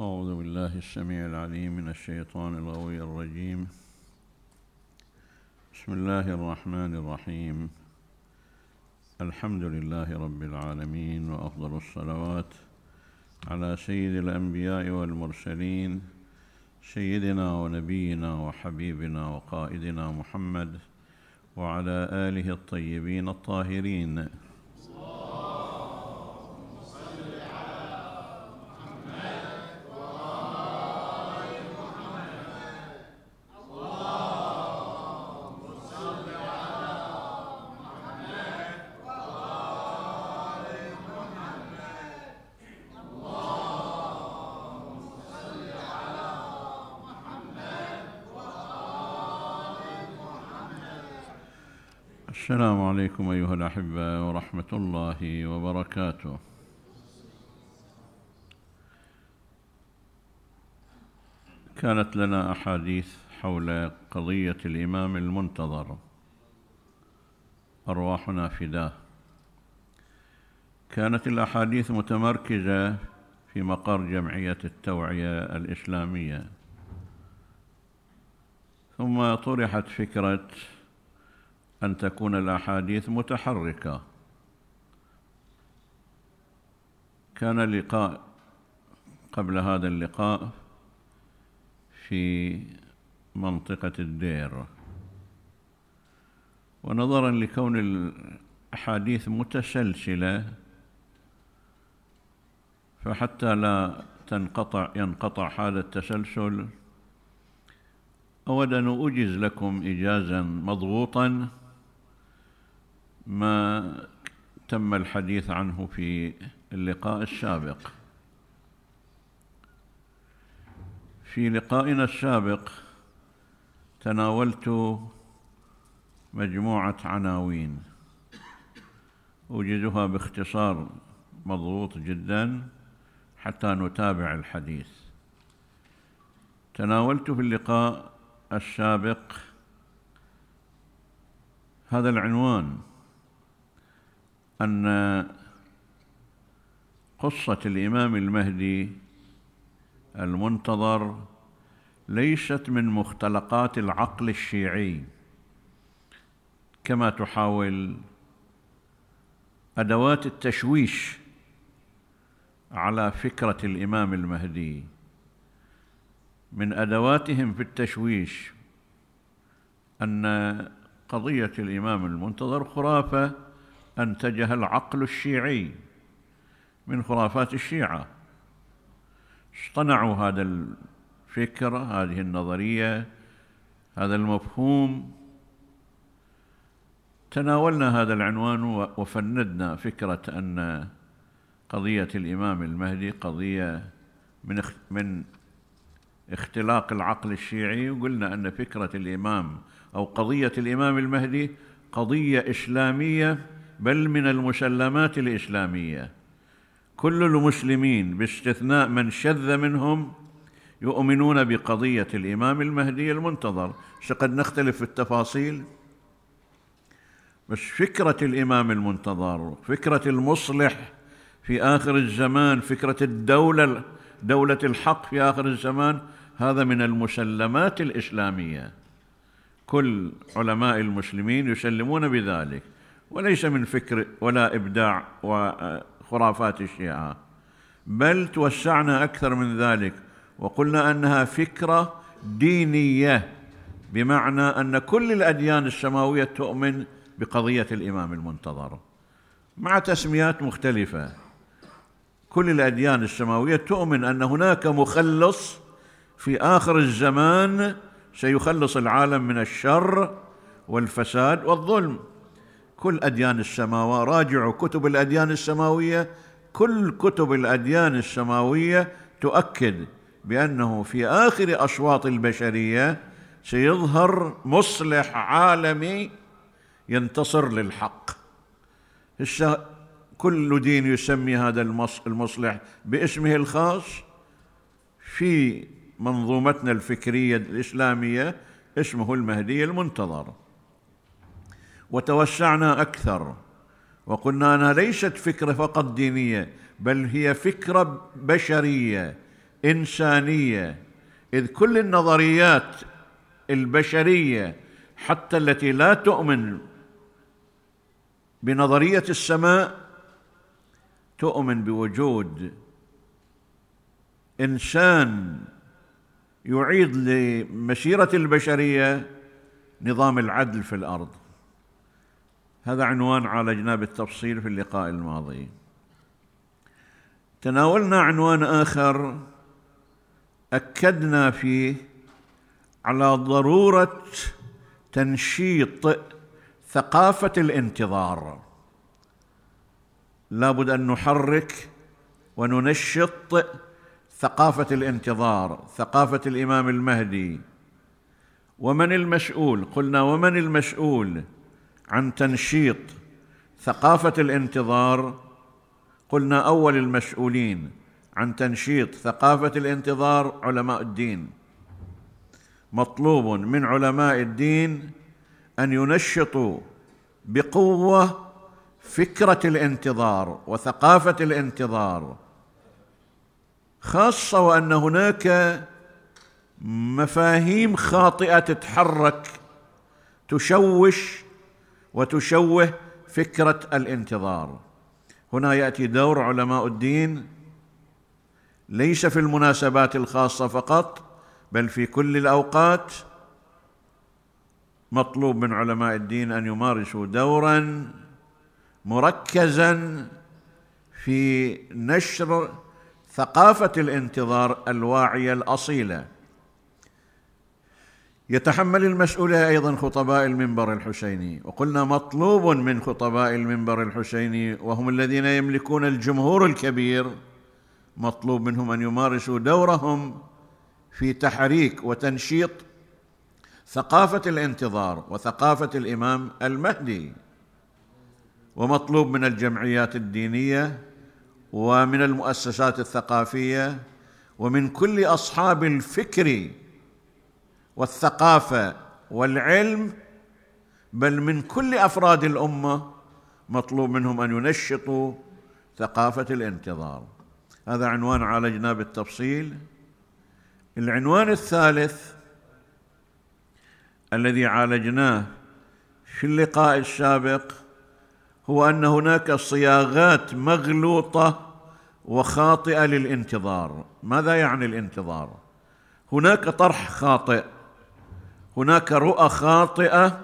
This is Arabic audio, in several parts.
أعوذ بالله السميع العليم من الشيطان الغوي الرجيم. بسم الله الرحمن الرحيم. الحمد لله رب العالمين وأفضل الصلوات على سيد الأنبياء والمرسلين سيدنا ونبينا وحبيبنا وقائدنا محمد وعلى آله الطيبين الطاهرين السلام عليكم أيها الأحبة ورحمة الله وبركاته. كانت لنا أحاديث حول قضية الإمام المنتظر. أرواحنا فداه كانت الأحاديث متمركزة في مقر جمعية التوعية الإسلامية. ثم طرحت فكرة أن تكون الأحاديث متحركة. كان لقاء قبل هذا اللقاء في منطقة الدير. ونظرا لكون الأحاديث متسلسلة فحتى لا تنقطع ينقطع هذا التسلسل أود أن أجز لكم إجازا مضغوطا. ما تم الحديث عنه في اللقاء السابق. في لقائنا السابق تناولت مجموعة عناوين أوجزها باختصار مضغوط جدا حتى نتابع الحديث. تناولت في اللقاء السابق هذا العنوان أن قصة الإمام المهدي المنتظر ليست من مختلقات العقل الشيعي كما تحاول أدوات التشويش على فكرة الإمام المهدي. من أدواتهم في التشويش أن قضية الإمام المنتظر خرافة أنتجها العقل الشيعي من خرافات الشيعة. اصطنعوا هذا الفكر هذه النظرية هذا المفهوم. تناولنا هذا العنوان وفندنا فكرة أن قضية الإمام المهدي قضية من من اختلاق العقل الشيعي وقلنا أن فكرة الإمام أو قضية الإمام المهدي قضية إسلامية بل من المسلمات الإسلامية. كل المسلمين باستثناء من شذ منهم يؤمنون بقضية الإمام المهدي المنتظر. قد نختلف في التفاصيل؟ بس فكرة الإمام المنتظر فكرة المصلح في آخر الزمان فكرة الدولة دولة الحق في آخر الزمان هذا من المسلمات الإسلامية. كل علماء المسلمين يسلمون بذلك. وليس من فكر ولا إبداع وخرافات الشيعة. بل توسعنا أكثر من ذلك وقلنا أنها فكرة دينية بمعنى أن كل الأديان السماوية تؤمن بقضية الإمام المنتظر. مع تسميات مختلفة كل الأديان السماوية تؤمن أن هناك مخلص في آخر الزمان سيخلص العالم من الشر والفساد والظلم. كل أديان السماوات راجعوا كتب الأديان السماوية كل كتب الأديان السماوية تؤكد بأنه في آخر أشواط البشرية سيظهر مصلح عالمي ينتصر للحق. كل دين يسمي هذا المصلح باسمه الخاص. في منظومتنا الفكرية الإسلامية اسمه المهدي المنتظر. وتوسعنا أكثر. وقلنا أنها ليست فكرة فقط دينية بل هي فكرة بشرية إنسانية. إذ كل النظريات البشرية حتى التي لا تؤمن بنظرية السماء تؤمن بوجود إنسان يعيد لمسيرة البشرية نظام العدل في الأرض. هذا عنوان عالجناه بالتفصيل في اللقاء الماضي. تناولنا عنوان آخر أكدنا فيه على ضرورة تنشيط ثقافة الانتظار. لابد أن نحرك وننشط ثقافة الانتظار ثقافة الإمام المهدي. ومن المسؤول؟ قلنا ومن المسؤول؟ عن تنشيط ثقافة الانتظار قلنا أول المسؤولين عن تنشيط ثقافة الانتظار علماء الدين. مطلوب من علماء الدين أن ينشطوا بقوة فكرة الانتظار وثقافة الانتظار خاصة وأن هناك مفاهيم خاطئة تتحرك تشوش وتشوه فكرة الانتظار. هنا يأتي دور علماء الدين. ليس في المناسبات الخاصة فقط بل في كل الأوقات. مطلوب من علماء الدين أن يمارسوا دورا مركزا في نشر ثقافة الانتظار الواعية الأصيلة. يتحمل المسؤولية أيضا خطباء المنبر الحسيني. وقلنا مطلوب من خطباء المنبر الحسيني وهم الذين يملكون الجمهور الكبير. مطلوب منهم أن يمارسوا دورهم في تحريك وتنشيط ثقافة الانتظار وثقافة الإمام المهدي. ومطلوب من الجمعيات الدينية ومن المؤسسات الثقافية ومن كل أصحاب الفكر والثقافة والعلم بل من كل أفراد الأمة مطلوب منهم أن ينشطوا ثقافة الانتظار. هذا عنوان عالجناه بالتفصيل العنوان الثالث الذي عالجناه في اللقاء السابق هو أن هناك صياغات مغلوطة وخاطئة للانتظار. ماذا يعني الانتظار؟ هناك طرح خاطئ. هناك رؤى خاطئة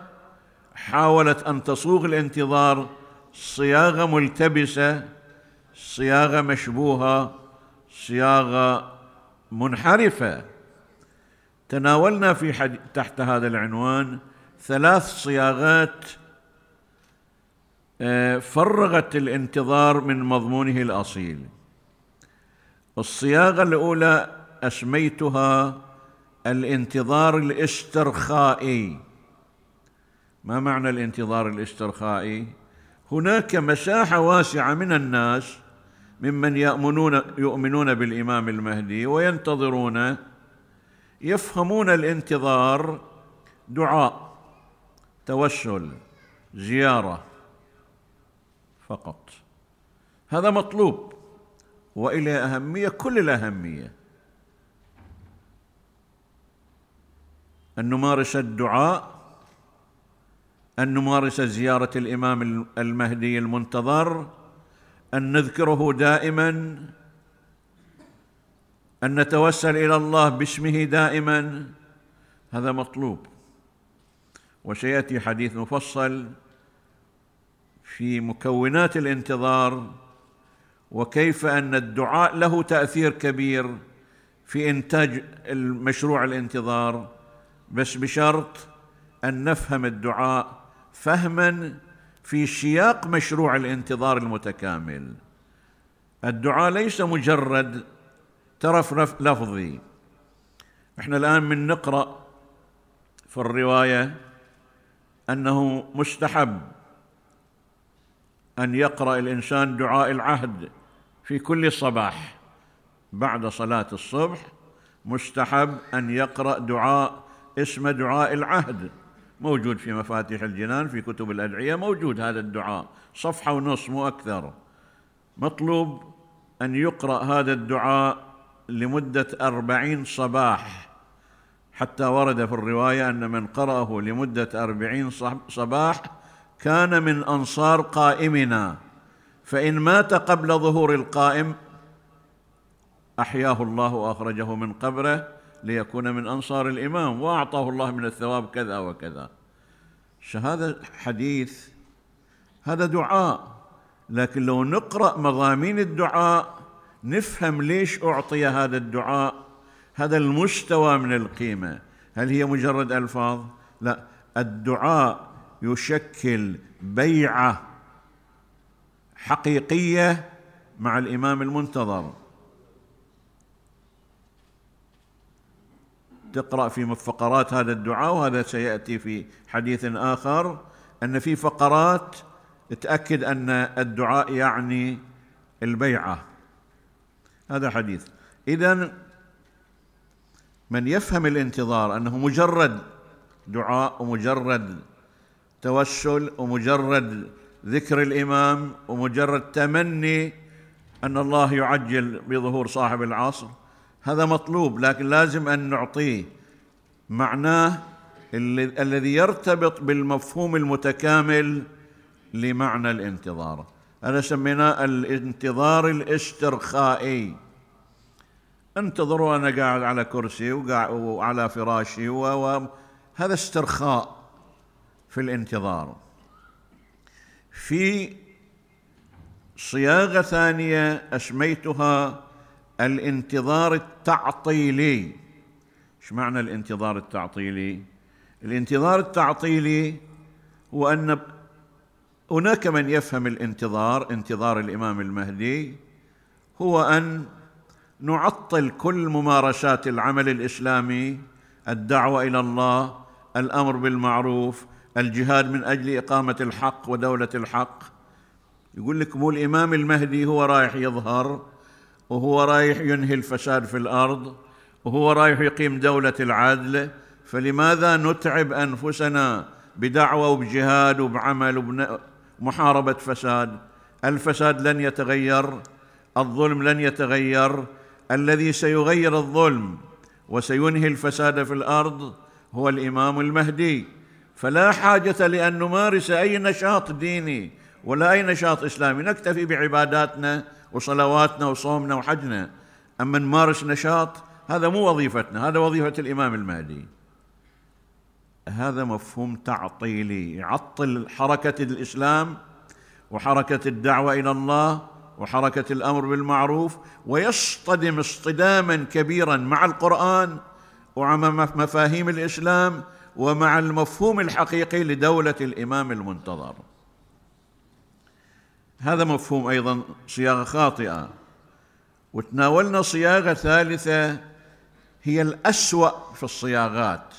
حاولت أن تصوغ الانتظار صياغة ملتبسة صياغة مشبوهة صياغة منحرفة. تناولنا في حد... تحت هذا العنوان ثلاث صياغات آه، فرغت الانتظار من مضمونه الأصيل. الصياغة الأولى أسميتها الانتظار الاسترخائي ما معنى الانتظار الاسترخائي هناك مساحة واسعة من الناس ممن يؤمنون يؤمنون بالإمام المهدي وينتظرون يفهمون الانتظار دعاء توسل زيارة فقط. هذا مطلوب وإلى اهميه كل الأهمية. ان نمارس الدعاء ان نمارس زيارة الإمام المهدي المنتظر أن نذكره دائما أن نتوسل إلى الله باسمه دائما. هذا مطلوب. وسيأتي حديث مفصل في مكونات الانتظار وكيف أن الدعاء له تأثير كبير في إنتاج المشروع الانتظار. بس بشرط أن نفهم الدعاء فهما في سياق مشروع الانتظار المتكامل. الدعاء ليس مجرد ترف لفظي. إحنا الآن من نقرأ في الرواية أنه مستحب أن يقرأ الإنسان دعاء العهد في كل صباح بعد صلاة الصبح مستحب أن يقرأ دعاء اسمه دعاء العهد. موجود في مفاتيح الجنان في كتب الأدعية موجود هذا الدعاء. صفحة ونص مو أكثر. مطلوب أن يقرأ هذا الدعاء لمدة أربعين صباح. حتى ورد في الرواية أن من قرأه لمدة أربعين صباح كان من أنصار قائمنا. فإن مات قبل ظهور القائم أحياه الله وأخرجه من قبره. ليكون من أنصار الإمام وأعطاه الله من الثواب كذا وكذا. هذا حديث هذا دعاء. لكن لو نقرأ مضامين الدعاء نفهم ليش أعطي هذا الدعاء هذا المستوى من القيمة. هل هي مجرد ألفاظ؟ لا. الدعاء يشكل بيعة حقيقية مع الإمام المنتظر. تقرأ في فقرات هذا الدعاء وهذا سيأتي في حديث آخر أن في فقرات تأكد أن الدعاء يعني البيعة. هذا حديث. إذا من يفهم الانتظار أنه مجرد دعاء ومجرد توسل ومجرد ذكر الإمام ومجرد تمني أن الله يعجل بظهور صاحب العصر هذا مطلوب لكن لازم أن نعطيه. معناه الذي يرتبط بالمفهوم المتكامل لمعنى الانتظار. هذا سميناه الانتظار الاسترخائي انتظر وأنا قاعد على كرسي وعلى فراشي وهذا استرخاء في الانتظار. في صياغة ثانية أسميتها الانتظار التعطيلي. إيش معنى الانتظار التعطيلي؟ الانتظار التعطيلي هو أن هناك من يفهم الانتظار انتظار الإمام المهدي هو أن نعطل كل ممارسات العمل الإسلامي الدعوة إلى الله الأمر بالمعروف الجهاد من أجل إقامة الحق ودولة الحق. يقول لك مو الإمام المهدي هو رايح يظهر وهو رايح ينهي الفساد في الأرض وهو رايح يقيم دولة العدل. فلماذا نتعب أنفسنا بدعوة وبجهاد وبعمل ومحاربه فساد؟ الفساد لن يتغير الظلم لن يتغير. الذي سيغير الظلم وسينهي الفساد في الأرض هو الإمام المهدي. فلا حاجة لأن نمارس أي نشاط ديني ولا أي نشاط إسلامي. نكتفي بعباداتنا وصلواتنا وصومنا وحجنا. أما نمارس نشاط هذا مو وظيفتنا هذا وظيفة الإمام المهدي. هذا مفهوم تعطيلي يعطل حركة الإسلام وحركة الدعوة إلى الله وحركة الأمر بالمعروف ويصطدم اصطداما كبيرا مع القرآن ومع مفاهيم الإسلام ومع المفهوم الحقيقي لدولة الإمام المنتظر. هذا مفهوم أيضا صياغة خاطئة. وتناولنا صياغة ثالثة هي الأسوأ في الصياغات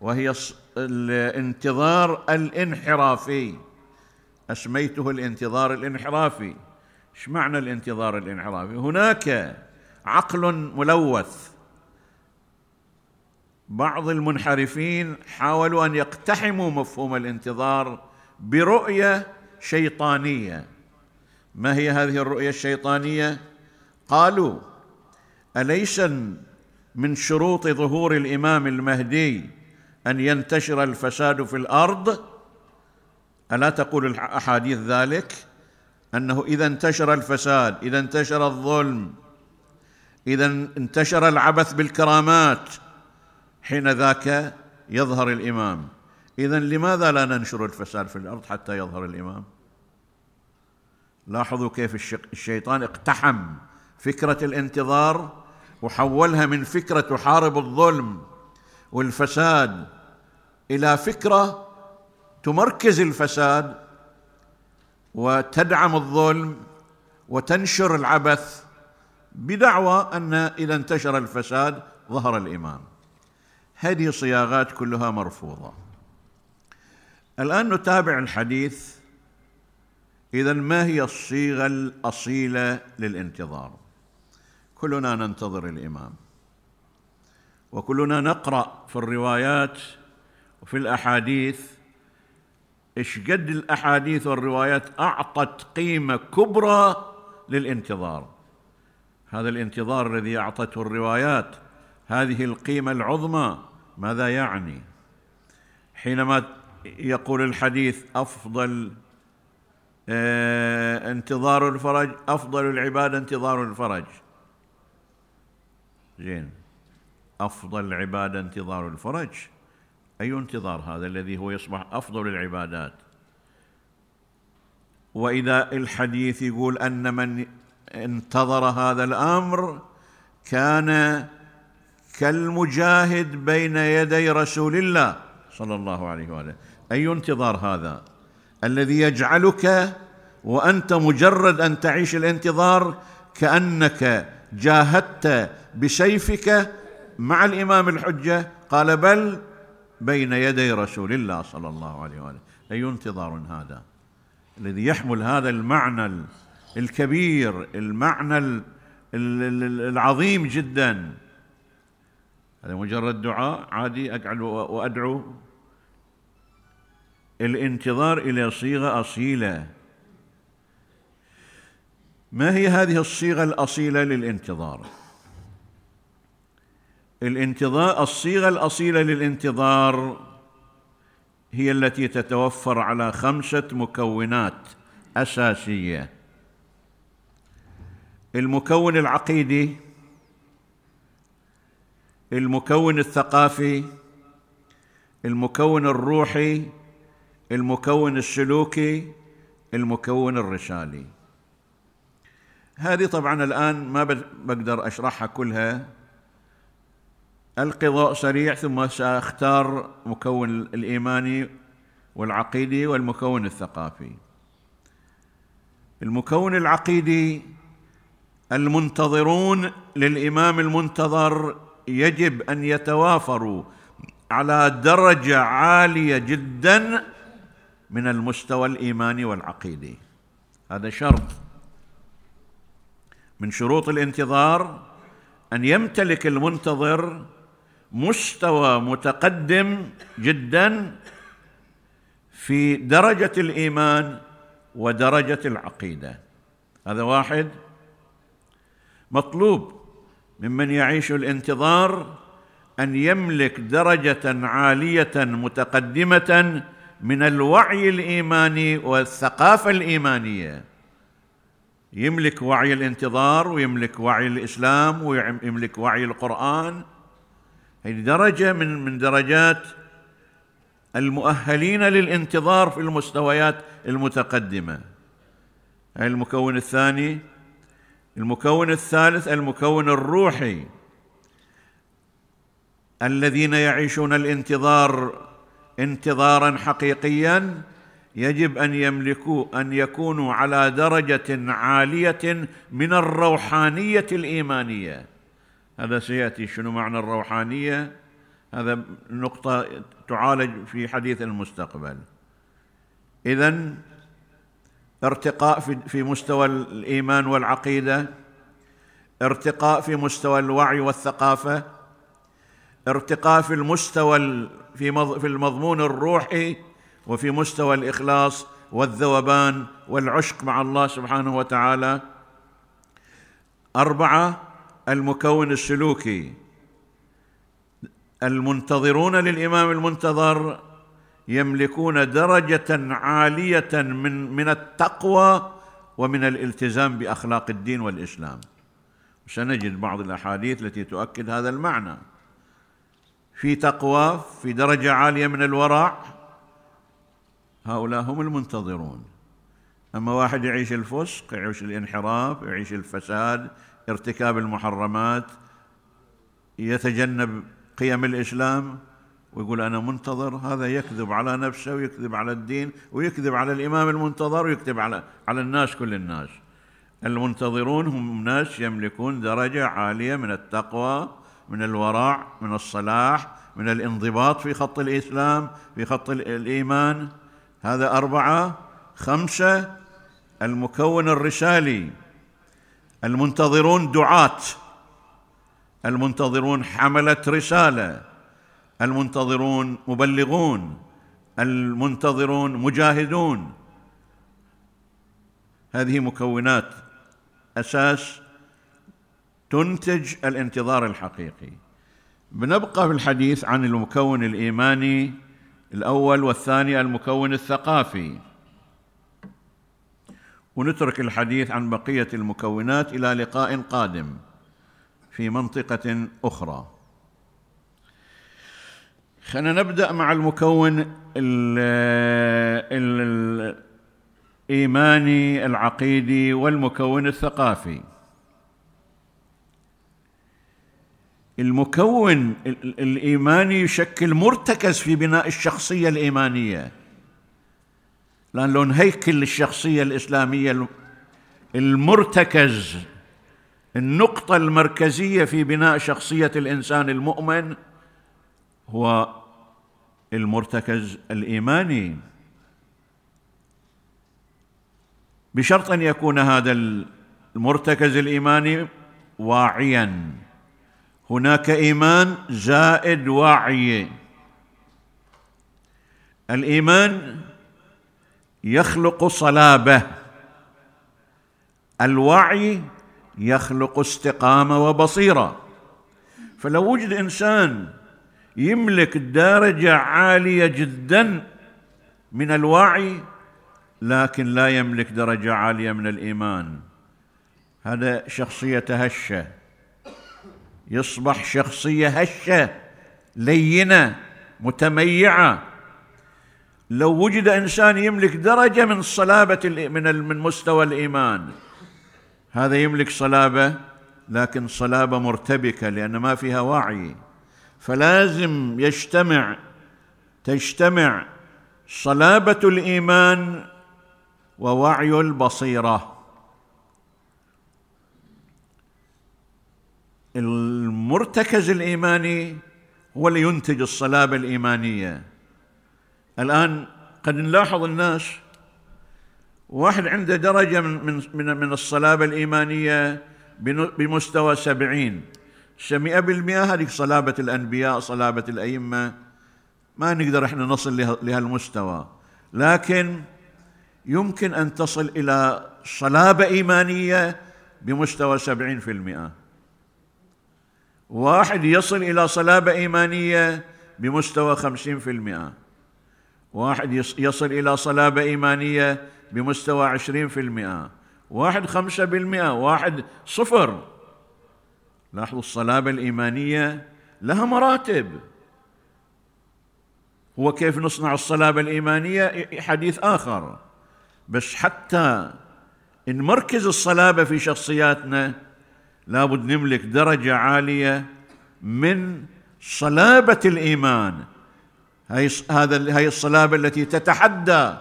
وهي الانتظار الانحرافي. أسميته الانتظار الانحرافي. إيش معنى الانتظار الانحرافي؟ هناك عقل ملوث. بعض المنحرفين حاولوا أن يقتحموا مفهوم الانتظار برؤية شيطانية. ما هي هذه الرؤية الشيطانية؟ قالوا اليس من شروط ظهور الإمام المهدي أن ينتشر الفساد في الأرض؟ ألا تقول الاحاديث ذلك؟ أنه إذا انتشر الفساد إذا انتشر الظلم إذا انتشر العبث بالكرامات حين ذاك يظهر الإمام. إذا لماذا لا ننشر الفساد في الأرض حتى يظهر الإمام؟ لاحظوا كيف الشيطان اقتحم فكرة الانتظار وحولها من فكرة تحارب الظلم والفساد إلى فكرة تمركز الفساد وتدعم الظلم وتنشر العبث بدعوى أن إذا انتشر الفساد ظهر الامام هذه صياغات كلها مرفوضة. الآن نتابع الحديث اذا ما هي الصيغه الأصيلة للانتظار؟ كلنا ننتظر الإمام. وكلنا نقرأ في الروايات وفي الأحاديث إيش قد الأحاديث والروايات أعطت قيمة كبرى للانتظار. هذا الانتظار الذي أعطته الروايات هذه القيمة العظمى ماذا يعني؟ حينما يقول الحديث أفضل انتظار الفرج أفضل العبادة انتظار الفرج. زين. أفضل العبادة انتظار الفرج. أي انتظار هذا الذي هو يصبح أفضل العبادات؟ وإذا الحديث يقول أن من انتظر هذا الأمر كان كالمجاهد بين يدي رسول الله صلى الله عليه وآله. أي انتظار هذا؟ الذي يجعلك وأنت مجرد أن تعيش الانتظار كأنك جاهدت بسيفك مع الإمام الحجة. قال بل بين يدي رسول الله صلى الله عليه وآله. أي انتظار هذا؟ الذي يحمل هذا المعنى الكبير المعنى العظيم جدا. هذا مجرد دعاء عادي اقعد وأدعو. الانتظار إلى صيغة أصيلة. ما هي هذه الصيغة الأصيلة للانتظار؟ الانتظار الصيغة الأصيلة للانتظار هي التي تتوفر على خمسة مكونات أساسية. المكون العقيدي المكون الثقافي المكون الروحي المكون السلوكي المكون الرسالي. هذه طبعا الآن ما بقدر أشرحها كلها. القضاء سريع ثم سأختار مكون الإيماني والعقيدي والمكون الثقافي. المكون العقيدي المنتظرون للإمام المنتظر يجب أن يتوافروا على درجة عالية جدا من المستوى الإيماني والعقيدي. هذا شرط. من شروط الانتظار أن يمتلك المنتظر مستوى متقدم جدا في درجة الإيمان ودرجة العقيدة. هذا واحد. مطلوب ممن يعيش الانتظار أن يملك درجة عالية متقدمة من الوعي الإيماني والثقافة الإيمانية. يملك وعي الانتظار ويملك وعي الإسلام ويملك وعي القرآن. هذه درجة من من درجات المؤهلين للانتظار في المستويات المتقدمة. هذا المكون الثاني المكون الثالث المكون الروحي. الذين يعيشون الانتظار انتظارا حقيقيا يجب أن يملكوا أن يكونوا على درجة عالية من الروحانية الإيمانية. هذا سيأتي. شنو معنى الروحانية؟ هذا نقطة تعالج في حديث المستقبل. اذا ارتقاء في مستوى الإيمان والعقيدة ارتقاء في مستوى الوعي والثقافة ارتقاء في المستوى في في المضمون الروحي وفي مستوى الإخلاص والذوبان والعشق مع الله سبحانه وتعالى. أربعة المكون السلوكي. المنتظرون للإمام المنتظر يملكون درجة عالية من من التقوى ومن الالتزام بأخلاق الدين والإسلام. سنجد بعض الأحاديث التي تؤكد هذا المعنى. في تقوى في درجة عالية من الورع. هؤلاء هم المنتظرون. أما واحد يعيش الفسق يعيش الانحراف يعيش الفساد ارتكاب المحرمات يتجنب قيم الإسلام ويقول أنا منتظر هذا يكذب على نفسه ويكذب على الدين ويكذب على الإمام المنتظر ويكذب على على الناس كل الناس. المنتظرون هم ناس يملكون درجة عالية من التقوى من الورع من الصلاح من الانضباط في خط الإسلام في خط الإيمان. هذا أربعة. خمسة المكون الرسالي. المنتظرون دعاة. المنتظرون حملة رسالة. المنتظرون مبلغون. المنتظرون مجاهدون. هذه مكونات. أساس تنتج الانتظار الحقيقي. بنبقى في الحديث عن المكون الإيماني الأول والثاني المكون الثقافي. ونترك الحديث عن بقية المكونات إلى لقاء قادم في منطقة أخرى. خلينا نبدأ مع المكون الإيماني العقيدي والمكون الثقافي. المكون الإيماني يشكل مرتكز في بناء الشخصية الإيمانية. لأن لون هيكل الشخصية الإسلامية المرتكز النقطة المركزية في بناء شخصية الإنسان المؤمن هو المرتكز الإيماني. بشرط أن يكون هذا المرتكز الإيماني واعيا. هناك إيمان زائد وعي الإيمان يخلق صلابة. الوعي يخلق استقامة وبصيرة. فلو وجد إنسان يملك درجة عالية جدا من الوعي لكن لا يملك درجة عالية من الإيمان. هذا شخصية هشه يصبح شخصية هشة لينة متميعة. لو وجد إنسان يملك درجة من صلابة من من مستوى الإيمان هذا يملك صلابة لكن صلابة مرتبكة لأن ما فيها وعي. فلازم يجتمع تجتمع صلابة الإيمان ووعي البصيرة. المرتكز الإيماني هو اللي ينتج الصلابة الإيمانية. الآن قد نلاحظ الناس واحد عنده درجة من من من الصلابة الإيمانية بمستوى سبعين. مئة بالمئة هذه صلابة الأنبياء صلابة الأئمة. ما نقدر إحنا نصل لهالمستوى. لكن يمكن أن تصل إلى صلابة إيمانية بمستوى سبعين في المئة. واحد يصل إلى صلابة إيمانية بمستوى خمسين في المئة. واحد يصل إلى صلابة إيمانية بمستوى عشرين في المئة. واحد خمسة بالمئة. واحد صفر. لاحظوا الصلابة الإيمانية لها مراتب. هو كيف نصنع الصلابة الإيمانية؟ حديث آخر. بس حتى نمركز الصلابة في شخصياتنا لابد نملك درجة عالية من صلابة الإيمان. هي هذا هي الصلابة التي تتحدى.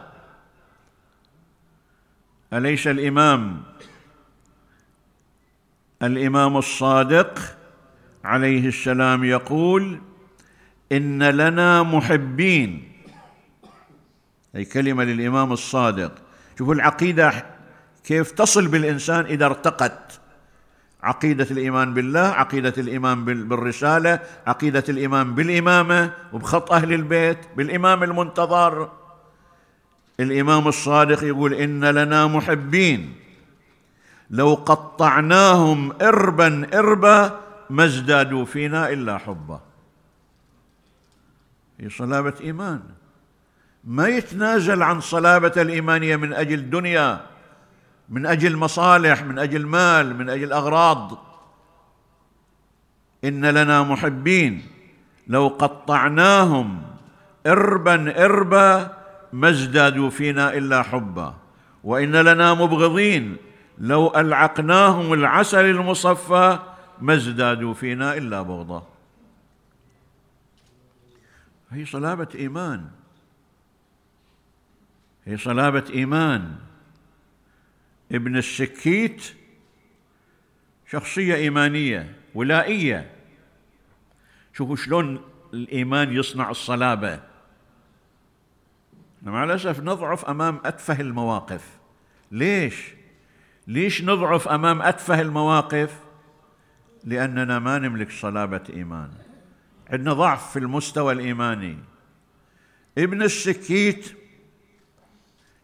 أليس الإمام؟ الإمام الصادق عليه السلام يقول إن لنا محبين. أي كلمة للإمام الصادق. شوفوا العقيدة كيف تصل بالإنسان إذا ارتقت. عقيدة الإيمان بالله عقيدة الإيمان بالرسالة عقيدة الإيمان بالإمامة وبخط أهل البيت بالإمام المنتظر. الإمام الصادق يقول إن لنا محبين. لو قطعناهم اربا اربا ما ازدادوا فينا إلا حبا. هي صلابة إيمان. ما يتنازل عن صلابة الإيمانية من أجل دنيا من أجل مصالح من أجل مال من أجل أغراض. إن لنا محبين. لو قطعناهم إربا إربا ما ازدادوا فينا إلا حبا. وإن لنا مبغضين. لو ألعقناهم العسل المصفى ما ازدادوا فينا إلا بغضا. هي صلابة إيمان. هي صلابة إيمان. ابن السكيت شخصية إيمانية ولائية. شوفوا شلون الإيمان يصنع الصلابة. مع الأسف نضعف أمام أتفه المواقف. ليش؟ ليش نضعف أمام أتفه المواقف؟ لأننا ما نملك صلابة إيمان. عندنا ضعف في المستوى الإيماني. ابن السكيت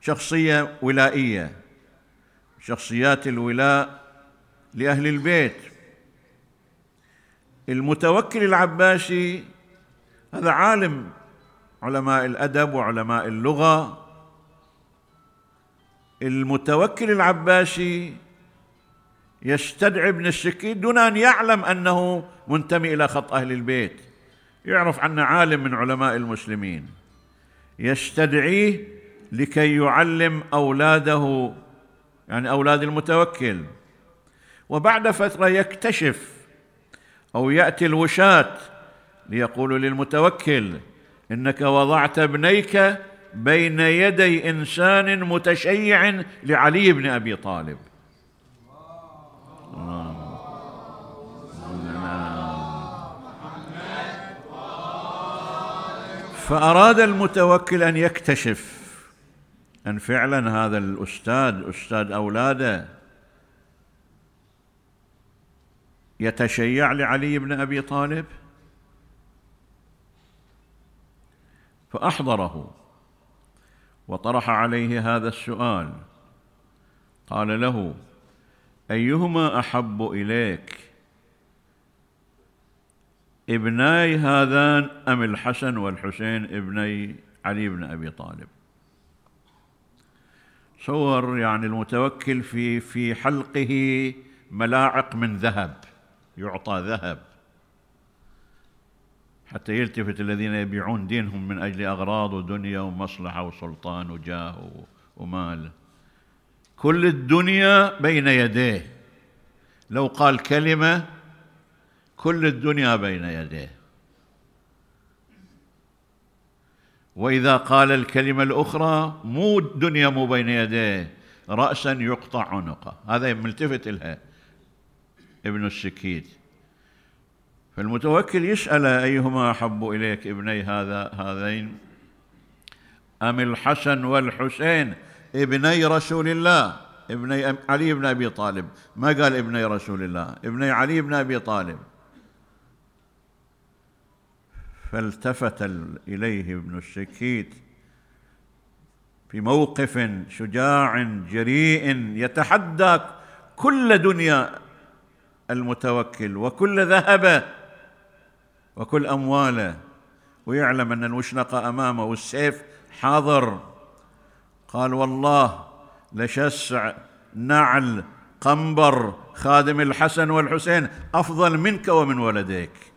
شخصية ولائية. شخصيات الولاء لأهل البيت. المتوكل العباسي هذا عالم علماء الأدب وعلماء اللغة. المتوكل العباسي يستدعي ابن السكين دون أن يعلم أنه منتمي إلى خط أهل البيت. يعرف عنه عالم من علماء المسلمين. يستدعيه لكي يعلم أولاده يعني أولاد المتوكل. وبعد فترة يكتشف أو يأتي الوشاة ليقول للمتوكل إنك وضعت ابنيك بين يدي إنسان متشيع لعلي بن أبي طالب. فأراد المتوكل أن يكتشف أن فعلا هذا الأستاذ أستاذ أولاده يتشيع لعلي بن أبي طالب؟ فأحضره وطرح عليه هذا السؤال. قال له أيهما أحب إليك؟ ابناي هذان أم الحسن والحسين ابني علي بن أبي طالب؟ صور يعني المتوكل في في حلقه ملاعق من ذهب يعطى ذهب. حتى يلتفت الذين يبيعون دينهم من أجل أغراض ودنيا ومصلحة وسلطان وجاه ومال. كل الدنيا بين يديه. لو قال كلمة كل الدنيا بين يديه. وإذا قال الكلمة الأخرى مو الدنيا مو بين يديه راسا يقطع عنقه. هذا ملتفت لها ابن السكيت فالمتوكل يسأل أيهما أحب إليك ابني هذا هذين؟ أم الحسن والحسين؟ ابني رسول الله. ابني علي بن أبي طالب. ما قال ابني رسول الله؟ ابني علي بن أبي طالب. فالتفت إليه ابن السكيت في موقف شجاع جريء يتحدى كل دنيا المتوكل وكل ذهبه وكل امواله ويعلم أن المشنقه أمامه والسيف حاضر. قال والله لشسع نعل قنبر خادم الحسن والحسين أفضل منك ومن ولديك.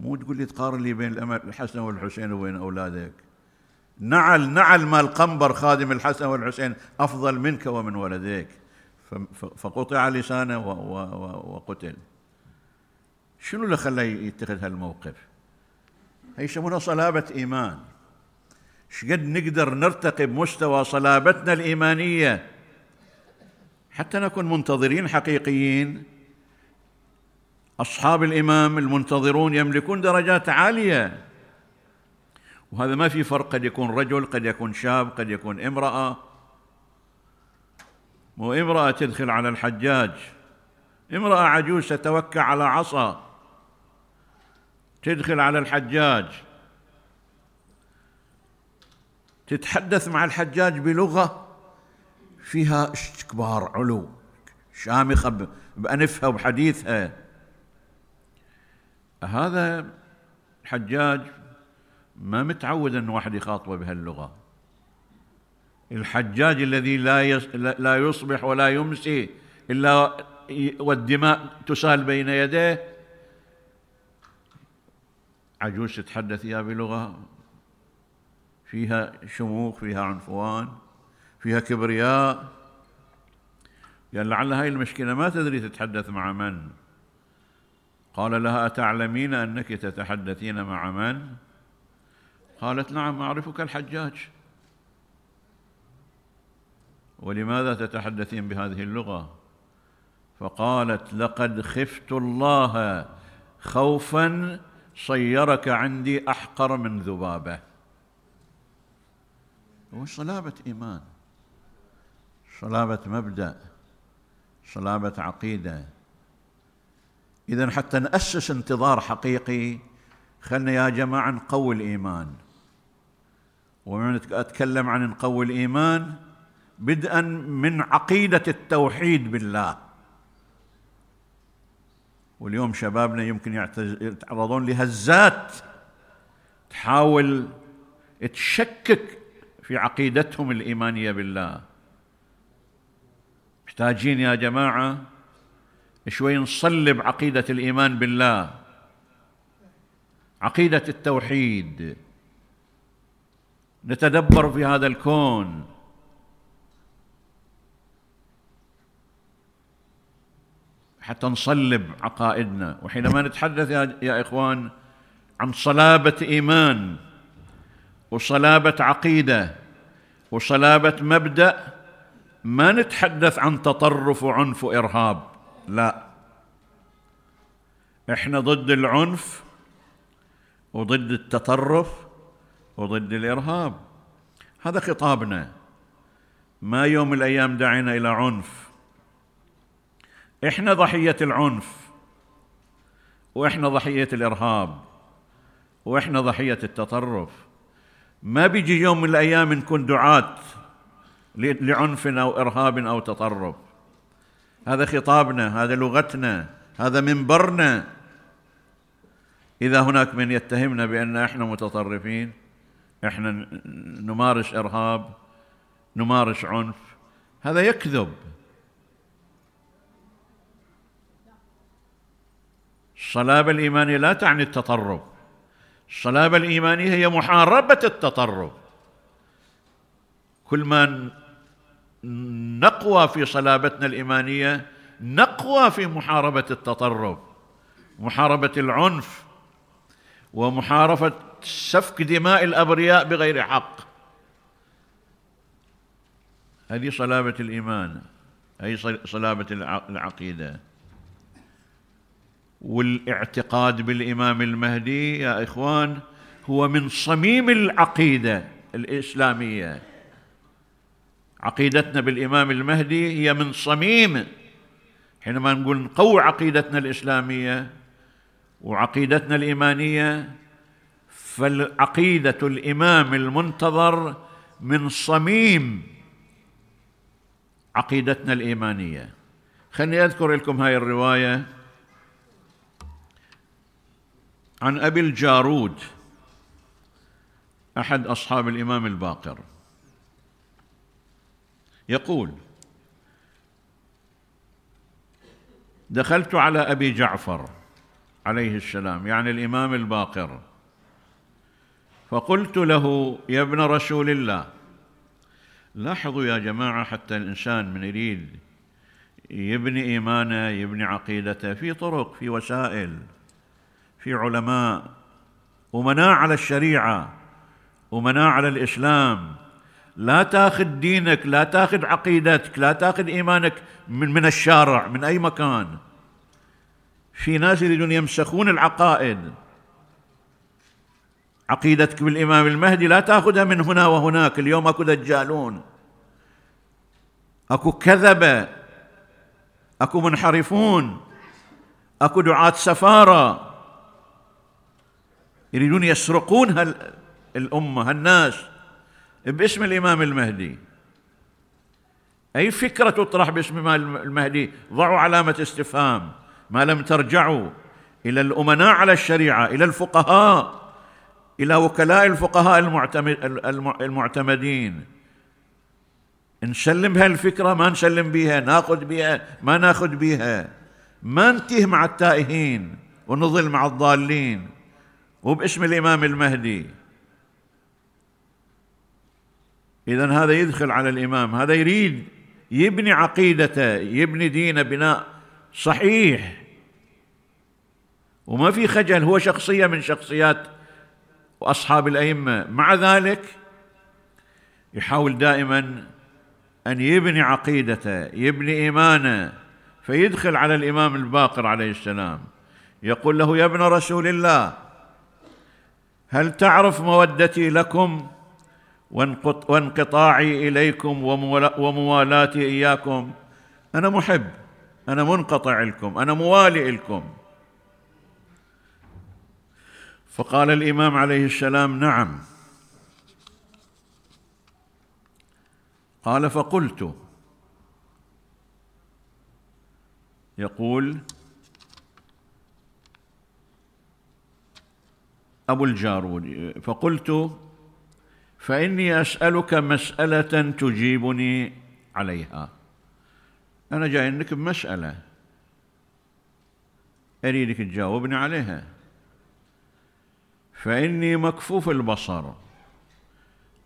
مو تقول لي تقارن لي بين الحسن والحسين وبين أولادك. نعل نعل مال قنبر خادم الحسن والحسين أفضل منك ومن ولديك. فقطع لسانه وقتل. شنو اللي خلاه يتخذ هالموقف؟ هي يسمونها صلابة إيمان. شقد نقدر نرتقي بمستوى صلابتنا الإيمانية؟ حتى نكون منتظرين حقيقيين أصحاب الإمام المنتظرون يملكون درجات عالية. وهذا ما في فرق قد يكون رجل قد يكون شاب قد يكون امرأة. وامرأة تدخل على الحجاج. امرأة عجوز تتوكى على عصا. تدخل على الحجاج. تتحدث مع الحجاج بلغة فيها استكبار علو. شامخة بأنفها وبحديثها. هذا الحجاج ما متعود أن واحد يخاطبه بهاللغة. الحجاج الذي لا لا يصبح ولا يمسي إلا والدماء تسال بين يديه عجوز تتحدث يا بلغة. فيها شموخ فيها عنفوان فيها كبرياء. قال لعل هاي المشكلة ما تدري تتحدث مع من. قال لها أتعلمين أنك تتحدثين مع من؟ قالت نعم أعرفك الحجاج. ولماذا تتحدثين بهذه اللغة؟ فقالت لقد خفت الله خوفا صيرك عندي أحقر من ذبابة. هو صلابه إيمان. صلابة مبدأ. صلابة عقيدة. اذا حتى ناسس انتظار حقيقي. خلنا يا جماعة نقوي الإيمان. ومن أتكلم عن نقوي الإيمان بدءا من عقيدة التوحيد بالله. واليوم شبابنا يمكن يتعرضون لهزات تحاول تشكك في عقيدتهم الإيمانية بالله. محتاجين يا جماعة شوي نصلب عقيدة الإيمان بالله. عقيدة التوحيد. نتدبر في هذا الكون. حتى نصلب عقائدنا. وحينما نتحدث يا إخوان عن صلابة إيمان وصلابة عقيدة وصلابة مبدأ ما نتحدث عن تطرف وعنف وإرهاب. لا. إحنا ضد العنف وضد التطرف وضد الإرهاب. هذا خطابنا. ما يوم من الأيام دعينا إلى عنف. إحنا ضحية العنف وإحنا ضحية الإرهاب وإحنا ضحية التطرف. ما بيجي يوم من الأيام نكون دعاة لعنف أو إرهاب أو تطرف. هذا خطابنا هذا لغتنا هذا منبرنا. إذا هناك من يتهمنا بأن إحنا متطرفين إحنا نمارس إرهاب نمارس عنف هذا يكذب. الصلابة الإيمانية لا تعني التطرف. الصلابة الإيمانية هي محاربة التطرف. كل ما نقوى في صلابتنا الإيمانية نقوى في محاربة التطرف محاربة العنف ومحاربة سفك دماء الأبرياء بغير حق. هذه صلابة الإيمان هي صلابة العقيدة. والاعتقاد بالإمام المهدي يا إخوان هو من صميم العقيدة الإسلامية. عقيدتنا بالإمام المهدي هي من صميم. حينما نقول نقوي عقيدتنا الإسلامية وعقيدتنا الإيمانية فالعقيدة الإمام المنتظر من صميم عقيدتنا الإيمانية. خلني أذكر لكم هاي الرواية عن أبي الجارود أحد أصحاب الإمام الباقر. يقول دخلت على أبي جعفر عليه السلام يعني الإمام الباقر فقلت له يا ابن رسول الله لاحظوا يا جماعة حتى الإنسان من يريد يبني إيمانه يبني عقيدته في طرق في وسائل في علماء امناء على الشريعة امناء على الإسلام لا تاخذ دينك لا تاخذ عقيدتك لا تاخذ إيمانك من من الشارع من أي مكان. في ناس يريدون يمسخون العقائد. عقيدتك بالإمام المهدي لا تاخذها من هنا وهناك اليوم أكو دجالون. أكو كذبة. أكو منحرفون. أكو دعاة سفارة. يريدون يسرقون هالامه هالناس باسم الإمام المهدي. أي فكرة تطرح باسم المهدي؟ ضعوا علامة استفهام. ما لم ترجعوا إلى الأمناء على الشريعة إلى الفقهاء إلى وكلاء الفقهاء المعتمدين. نسلم هالفكره ما نسلم بها ناخذ بها ما ناخذ بها ما نتيه مع التائهين ونظل مع الضالين. وباسم الإمام المهدي. اذا هذا يدخل على الإمام. هذا يريد يبني عقيدته يبني دينه بناء صحيح. وما في خجل هو شخصية من شخصيات واصحاب الأئمة. مع ذلك يحاول دائما أن يبني عقيدته يبني إيمانه فيدخل على الإمام الباقر عليه السلام. يقول له يا ابن رسول الله هل تعرف مودتي لكم وانقطاعي إليكم وموالاتي إياكم. أنا محب. أنا منقطع لكم. أنا موالي لكم. فقال الإمام عليه السلام نعم. قال فقلت. يقول أبو الجارود. فقلت فإني أسألك مسألة تجيبني عليها. أنا جاي لك بمسألة. أريدك تجاوبني عليها. فإني مكفوف البصر.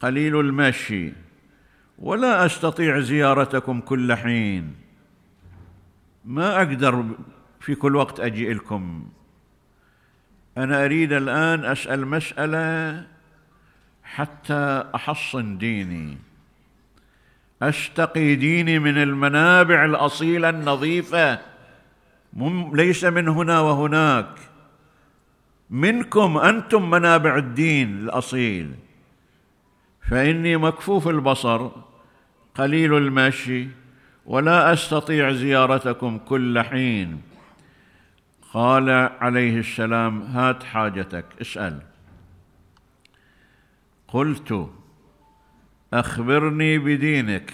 قليل المشي. ولا أستطيع زيارتكم كل حين. ما أقدر في كل وقت أجي لكم. أنا أريد الآن أسأل مسألة حتى احصن ديني. استقي ديني من المنابع الأصيلة النظيفة. ليس من هنا وهناك. منكم أنتم منابع الدين الأصيل. فإني مكفوف البصر قليل المشي ولا أستطيع زيارتكم كل حين. قال عليه السلام هات حاجتك اسأل. قلت أخبرني بدينك.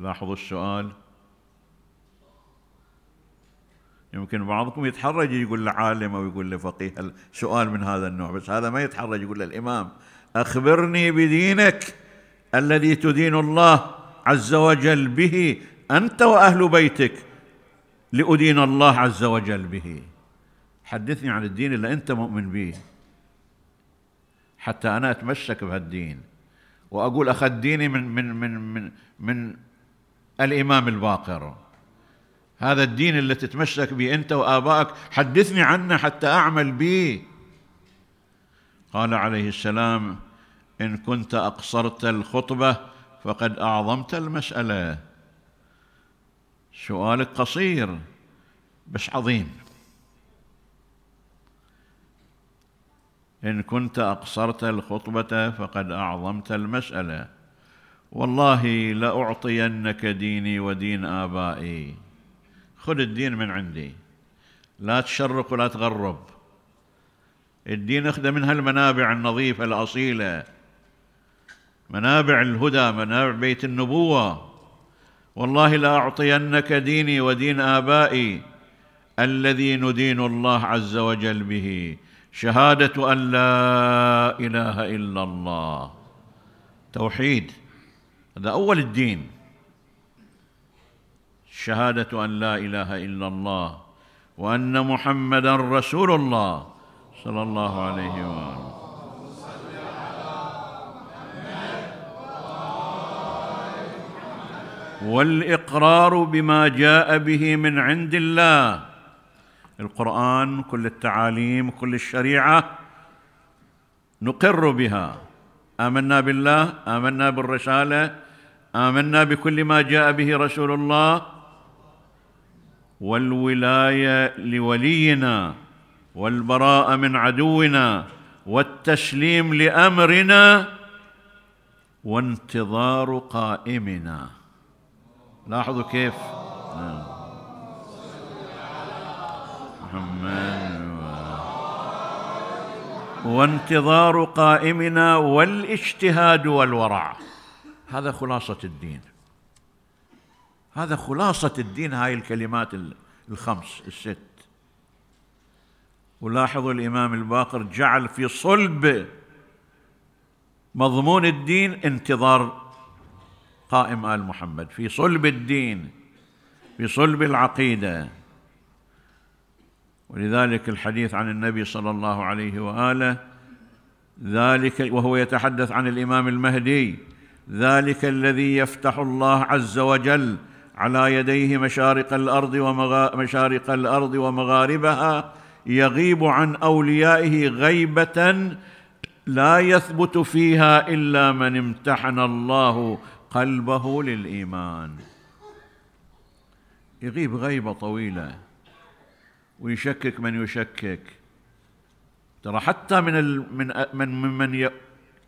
لاحظوا السؤال. يمكن بعضكم يتحرج يقول لعالم أو يقول لفقيه سؤال من هذا النوع بس هذا ما يتحرج يقول للإمام. أخبرني بدينك الذي تدين الله عز وجل به أنت وأهل بيتك لأدين الله عز وجل به. حدثني عن الدين اللي أنت مؤمن به. حتى أنا أتمسك بهالدين وأقول أخذ ديني من من من من من الإمام الباقر. هذا الدين اللي تتمسك به أنت وآبائك حدثني عنه حتى أعمل به. قال عليه السلام إن كنت أقصرت الخطبة فقد أعظمت المسألة. سؤالك قصير بس عظيم. إن كنت أقصرت الخطبة فقد أعظمت المسألة. والله لأعطينك ديني ودين آبائي. خذ الدين من عندي. لا تشرق ولا تغرب. الدين أخذ من هالمنابع النظيفة الأصيلة. منابع الهدى منابع بيت النبوة. والله لأعطينك ديني ودين آبائي. الذي ندين الله عز وجل به. شهادة أن لا إله إلا الله. توحيد هذا أول الدين. شهادة أن لا إله إلا الله وأن محمدا رسول الله صلى الله عليه وآله. والإقرار بما جاء به من عند الله القرآن كل التعاليم كل الشريعة نقر بها. آمنا بالله آمنا بالرسالة آمنا بكل ما جاء به رسول الله والولاية لولينا والبراءة من عدونا والتسليم لأمرنا وانتظار قائمنا. لاحظوا كيف؟ نعم. محمد وانتظار قائمنا والاجتهاد والورع. هذا خلاصة الدين. هذا خلاصة الدين هاي الكلمات الخمس الست. ولاحظوا الإمام الباقر جعل في صلب مضمون الدين انتظار قائم آل محمد. في صلب الدين في صلب العقيدة. ولذلك الحديث عن النبي صلى الله عليه وآله ذلك وهو يتحدث عن الإمام المهدي ذلك الذي يفتح الله عز وجل على يديه مشارق الأرض ومشارق الأرض ومغاربها يغيب عن أوليائه غيبة لا يثبت فيها إلا من امتحن الله قلبه للإيمان. يغيب غيبة طويلة. ويشكك من يشكك. ترى حتى من من من ممن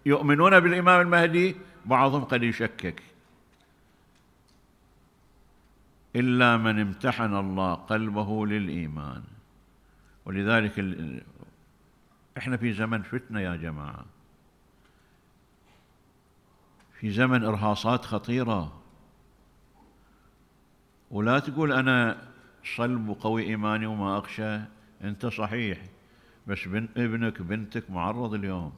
يؤمنون بالإمام المهدي بعضهم قد يشكك. إلا من امتحن الله قلبه للإيمان. ولذلك ال... إحنا في زمن فتنة يا جماعة. في زمن إرهاصات خطيرة. ولا تقول أنا صلب وقوي إيماني وما أخشى. أنت صحيح. بس بن ابنك بنتك معرض اليوم.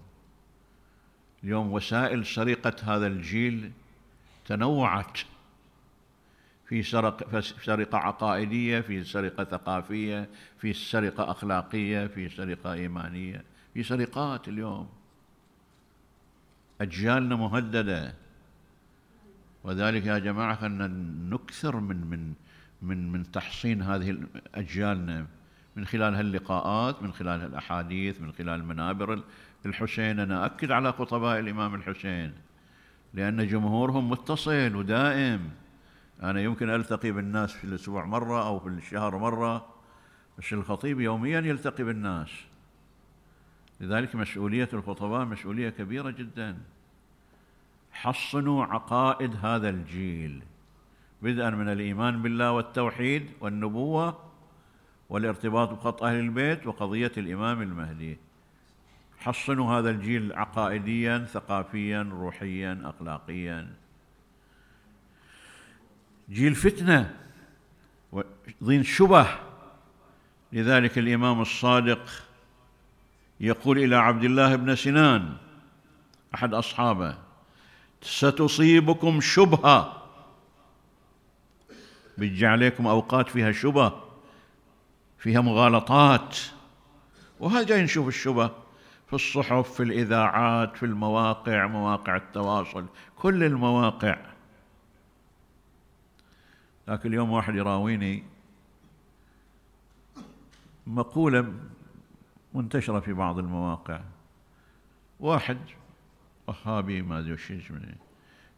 اليوم وسائل سرقة هذا الجيل تنوعت. في سرقة, في سرقة عقائدية في سرقة ثقافية في سرقة أخلاقية في سرقة إيمانية. في سرقات اليوم. أجيالنا مهددة. وذلك يا جماعة خلنا نكثر من من من من تحصين هذه أجيالنا من خلال هاللقاءات من خلال الأحاديث من خلال منابر الحسين. أنا أكد على خطباء الإمام الحسين لأن جمهورهم متصل ودائم. أنا يمكن ألتقي بالناس في الأسبوع مرة أو في الشهر مرة بس الخطيب يوميا يلتقي بالناس. لذلك مسؤولية الخطباء مسؤولية كبيرة جدا. حصنوا عقائد هذا الجيل. بدءا من الإيمان بالله والتوحيد والنبوة والارتباط بخط أهل البيت وقضية الإمام المهدي. حصنوا هذا الجيل عقائديا ثقافيا روحيا أخلاقيا. جيل فتنة ضين شبه لذلك الإمام الصادق يقول إلى عبد الله بن سنان أحد أصحابه ستصيبكم شبهة بيجي عليكم أوقات فيها شبه فيها مغالطات. وهذا جاي نشوف الشبه؟ في الصحف في الإذاعات في المواقع مواقع التواصل كل المواقع. لكن اليوم واحد يراويني مقولة منتشرة في بعض المواقع. واحد وهابي ما ادري وش اسمه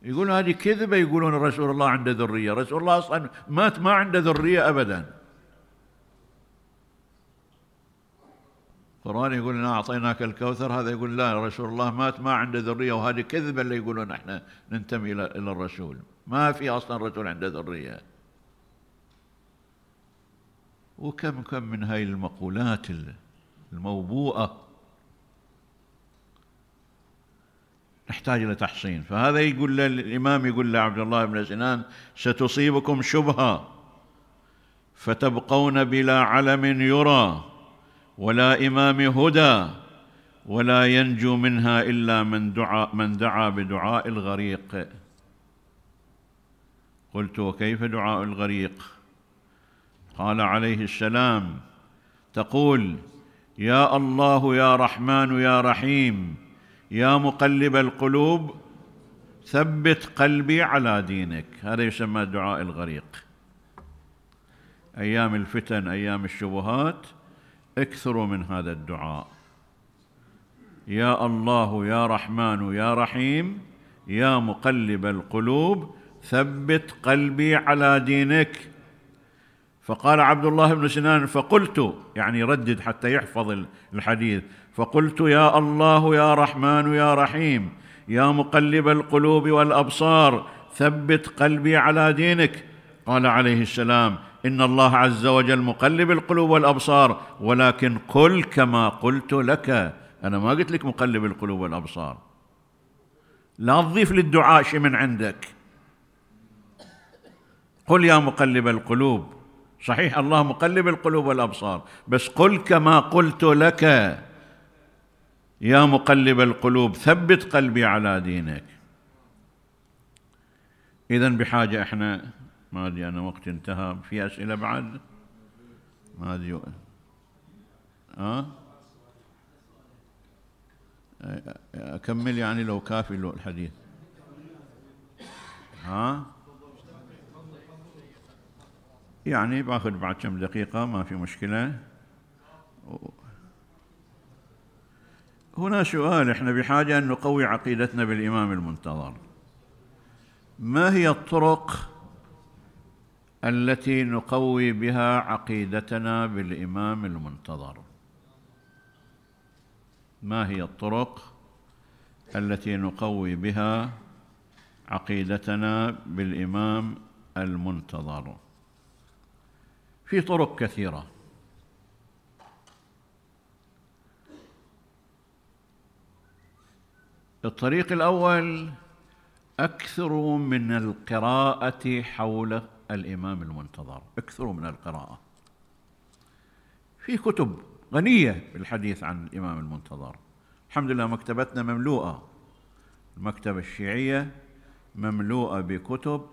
يقول هذه كذبة يقولون رسول الله عنده ذرية. رسول الله أصلا مات ما عنده ذرية أبدا. القرآن يقول إنا أعطيناك الكوثر هذا يقول لا رسول الله مات ما عنده ذرية. وهذه كذبة اللي يقولون إحنا ننتمي إلى الرسول. ما في أصلا رسول عنده ذرية. وكم كم من هاي المقولات الموبوءة نحتاج إلى تحصين. فهذا يقول الإمام يقول لعبد الله بن سنان ستصيبكم شبهة فتبقون بلا علم يرى ولا إمام هدى ولا ينجو منها إلا من دعا من دعا بدعاء الغريق. قلت وكيف دعاء الغريق؟ قال عليه السلام تقول يا الله يا رحمن يا رحيم يا مقلب القلوب ثبت قلبي على دينك. هذا يسمى دعاء الغريق. أيام الفتن أيام الشبهات اكثروا من هذا الدعاء. يا الله يا رحمن يا رحيم يا مقلب القلوب ثبت قلبي على دينك. فقال عبد الله بن سنان فقلت يعني ردد حتى يحفظ الحديث. فقلت يا الله يا رحمن يا رحيم يا مقلب القلوب والأبصار ثبت قلبي على دينك. قال عليه السلام إن الله عز وجل مقلب القلوب والأبصار ولكن قل كما قلت لك. أنا ما قلت لك مقلب القلوب والأبصار. لا تضيف للدعاء شيء من عندك. قل يا مقلب القلوب. صحيح الله مقلب القلوب والأبصار بس قل كما قلت لك. يا مقلب القلوب ثبت قلبي على دينك. اذا بحاجة إحنا ما أدري أنا وقت انتهى في أسئلة بعد؟ ما أدري. ها؟ أكمل يعني لو كافي الحديث. ها؟ يعني باخذ بعد كم دقيقة ما في مشكلة. هنا سؤال إحنا بحاجة أن نقوي عقيدتنا بالإمام المنتظر. ما هي الطرق التي نقوي بها عقيدتنا بالإمام المنتظر؟ ما هي الطرق التي نقوي بها عقيدتنا بالإمام المنتظر؟ في طرق كثيرة. الطريق الأول اكثروا من القراءة حول الإمام المنتظر. اكثروا من القراءة. في كتب غنية بالحديث عن الإمام المنتظر. الحمد لله مكتبتنا مملوءة. المكتبة الشيعية مملوءة بكتب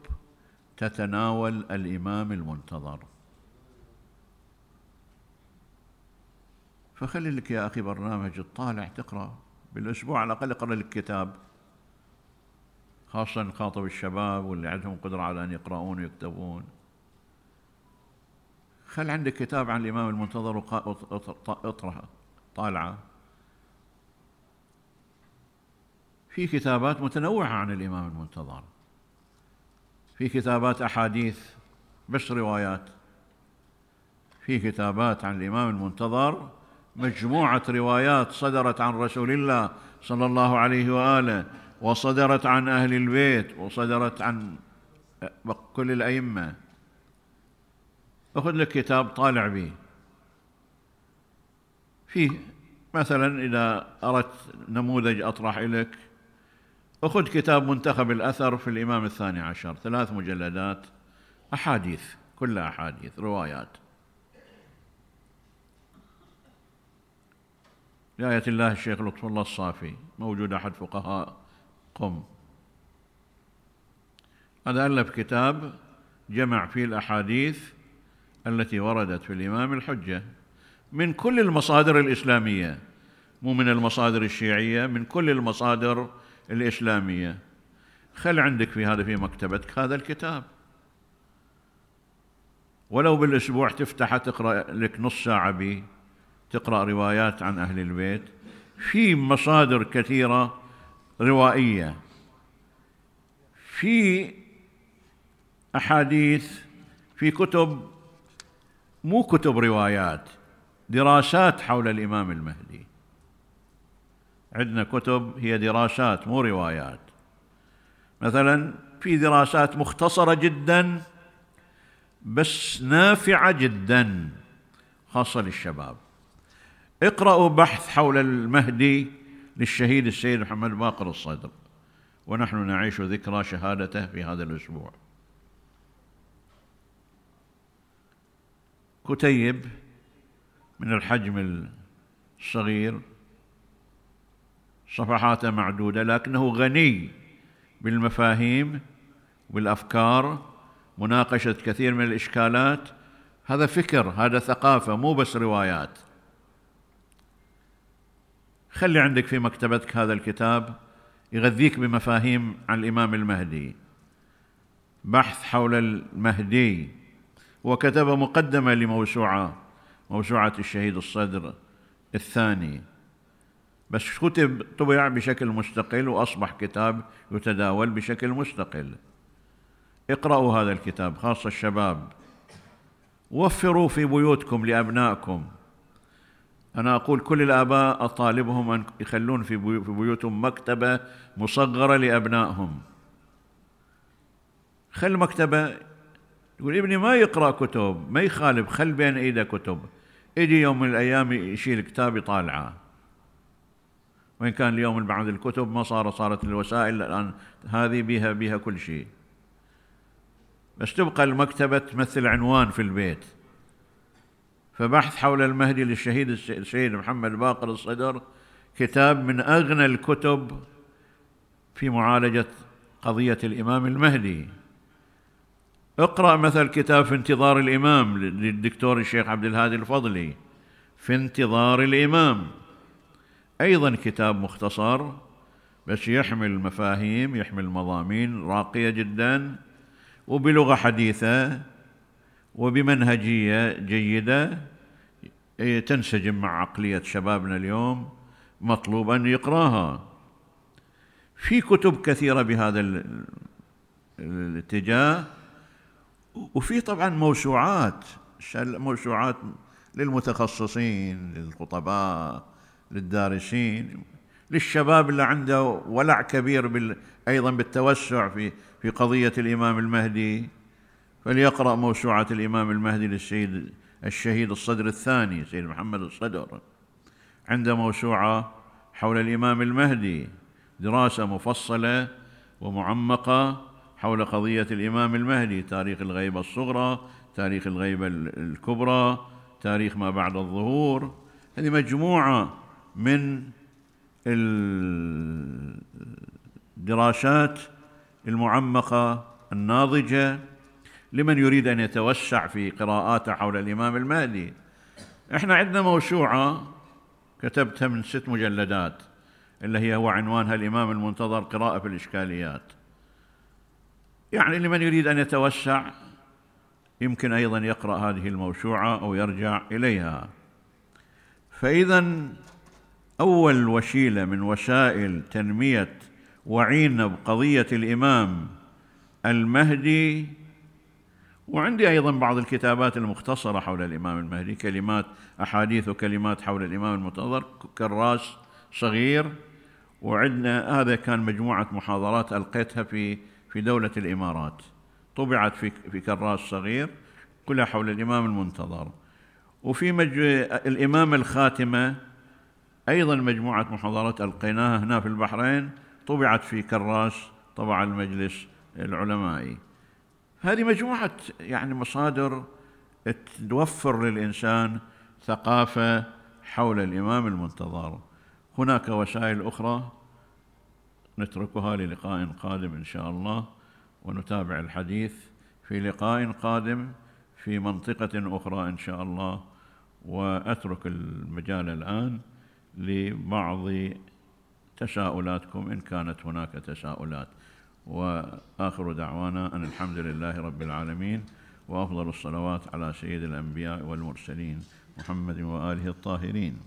تتناول الإمام المنتظر. فخلي لك يا أخي برنامج تطالع تقرأ. بالأسبوع على الأقل اقرا لك كتاب خاصة نخاطب الشباب واللي عندهم قدرة على أن يقرؤون ويكتبون. خل عندك كتاب عن الإمام المنتظر اطرحه طالعه. في كتابات متنوعة عن الإمام المنتظر. في كتابات أحاديث بس روايات. في كتابات عن الإمام المنتظر مجموعة روايات صدرت عن رسول الله صلى الله عليه وآله وصدرت عن أهل البيت وصدرت عن كل الأئمة. أخذ لك كتاب طالع به. فيه مثلا إذا أردت نموذج أطرح لك أخذ كتاب منتخب الأثر في الإمام الثاني عشر ثلاث مجلدات أحاديث كلها أحاديث روايات. لآية الله الشيخ لطف الله الصافي. موجود أحد فقهاء. قم. هذا ألف كتاب جمع فيه الأحاديث التي وردت في الإمام الحجة. من كل المصادر الإسلامية. مو من المصادر الشيعية من كل المصادر الإسلامية. خل عندك في هذا في مكتبتك هذا الكتاب. ولو بالأسبوع تفتح تقرأ لك نص ساعة به. تقرأ روايات عن أهل البيت في مصادر كثيرة روائية. في أحاديث في كتب مو كتب روايات دراسات حول الإمام المهدي. عندنا كتب هي دراسات مو روايات. مثلا في دراسات مختصرة جدا بس نافعة جدا خاصة للشباب. اقرأوا بحث حول المهدي للشهيد السيد محمد باقر الصدر. ونحن نعيش ذكرى شهادته في هذا الأسبوع. كتيب من الحجم الصغير. صفحاته معدودة لكنه غني بالمفاهيم والأفكار مناقشة كثير من الإشكالات. هذا فكر هذا ثقافة مو بس روايات. خلي عندك في مكتبتك هذا الكتاب يغذيك بمفاهيم عن الإمام المهدي. بحث حول المهدي. وكتب مقدمة لموسوعة موسوعة الشهيد الصدر الثاني. بس كتب طبع بشكل مستقل وأصبح كتاب يتداول بشكل مستقل. اقرأوا هذا الكتاب خاصة الشباب. وفروا في بيوتكم لأبنائكم. أنا أقول كل الآباء أطالبهم أن يخلون في بيوتهم مكتبة مصغرة لأبنائهم. خل مكتبة يقول ابني ما يقرأ كتب ما يخالف خل بين إيده كتب. يجي يوم من الأيام يشيل كتاب يطالعه. وإن كان اليوم بعد الكتب ما صار صارت الوسائل الآن هذه بها بها كل شيء. بس تبقى المكتبة تمثل عنوان في البيت. فبحث حول المهدي للشهيد السيد محمد باقر الصدر كتاب من أغنى الكتب في معالجة قضية الإمام المهدي. اقرأ مثل كتاب في انتظار الإمام للدكتور الشيخ عبد الهادي الفضلي. في انتظار الإمام. أيضا كتاب مختصر بس يحمل مفاهيم يحمل مضامين راقية جدا وبلغة حديثة. وبمنهجية جيدة تنسجم مع عقلية شبابنا اليوم مطلوب أن يقراها. في كتب كثيرة بهذا الاتجاه وفي طبعا موسوعات موسوعات للمتخصصين للخطباء للدارسين للشباب اللي عنده ولع كبير بال أيضا بالتوسع في في قضية الإمام المهدي. فليقرأ موسوعة الإمام المهدي للسيد الشهيد الصدر الثاني سيد محمد الصدر عنده موسوعة حول الإمام المهدي دراسة مفصلة ومعمقة حول قضية الإمام المهدي تاريخ الغيبة الصغرى تاريخ الغيبة الكبرى تاريخ ما بعد الظهور. هذه مجموعة من الدراسات المعمقة الناضجة لمن يريد أن يتوسع في قراءاته حول الإمام المهدي. إحنا عندنا موسوعة كتبتها من ست مجلدات اللي هي هو عنوانها الإمام المنتظر قراءة في الإشكاليات. يعني لمن يريد أن يتوسع يمكن أيضا يقرأ هذه الموسوعة أو يرجع إليها. فإذا أول وسيلة من وسائل تنمية وعينا بقضية الإمام المهدي وعندي أيضا بعض الكتابات المختصرة حول الإمام المهدي كلمات أحاديث وكلمات حول الإمام المنتظر كراس صغير. وعندنا هذا كان مجموعة محاضرات ألقيتها في في دولة الإمارات. طبعت في في كراس صغير كلها حول الإمام المنتظر. وفي مج... الإمام الخاتمة أيضا مجموعة محاضرات ألقيناها هنا في البحرين. طبعت في كراس طبع المجلس العلمائي. هذه مجموعة يعني مصادر توفر للإنسان ثقافة حول الإمام المنتظر. هناك وسائل أخرى نتركها للقاء قادم إن شاء الله ونتابع الحديث في لقاء قادم في منطقة أخرى إن شاء الله وأترك المجال الآن لبعض تساؤلاتكم إن كانت هناك تساؤلات. وآخر دعوانا أن الحمد لله رب العالمين وأفضل الصلوات على سيد الأنبياء والمرسلين محمد وآله الطاهرين.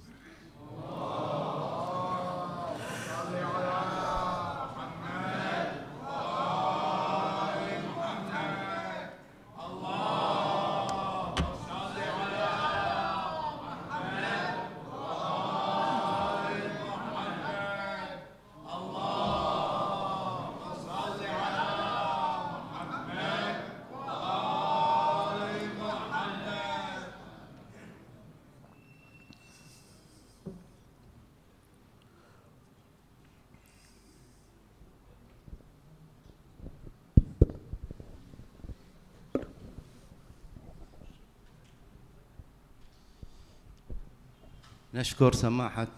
نشكر سماحة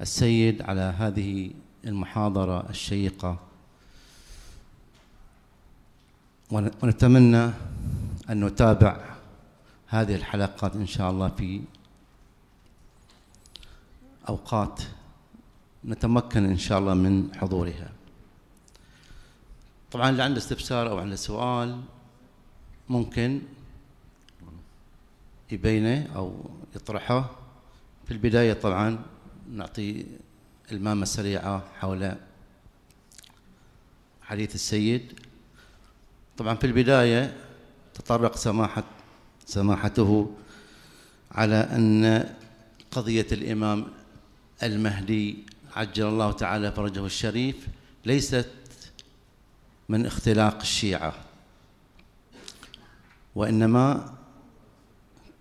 السيد على هذه المحاضرة الشيقة. ونتمنى أن نتابع هذه الحلقات إن شاء الله في أوقات نتمكن إن شاء الله من حضورها. طبعا اللي عنده استفسار أو عنده سؤال ممكن يبينه أو يطرحه. في البداية طبعا نعطي المامة سريعة حول حديث السيد. طبعا في البداية تطرق سماحة سماحته على أن قضية الإمام المهدي عجل الله تعالى فرجه الشريف ليست من اختلاق الشيعة وإنما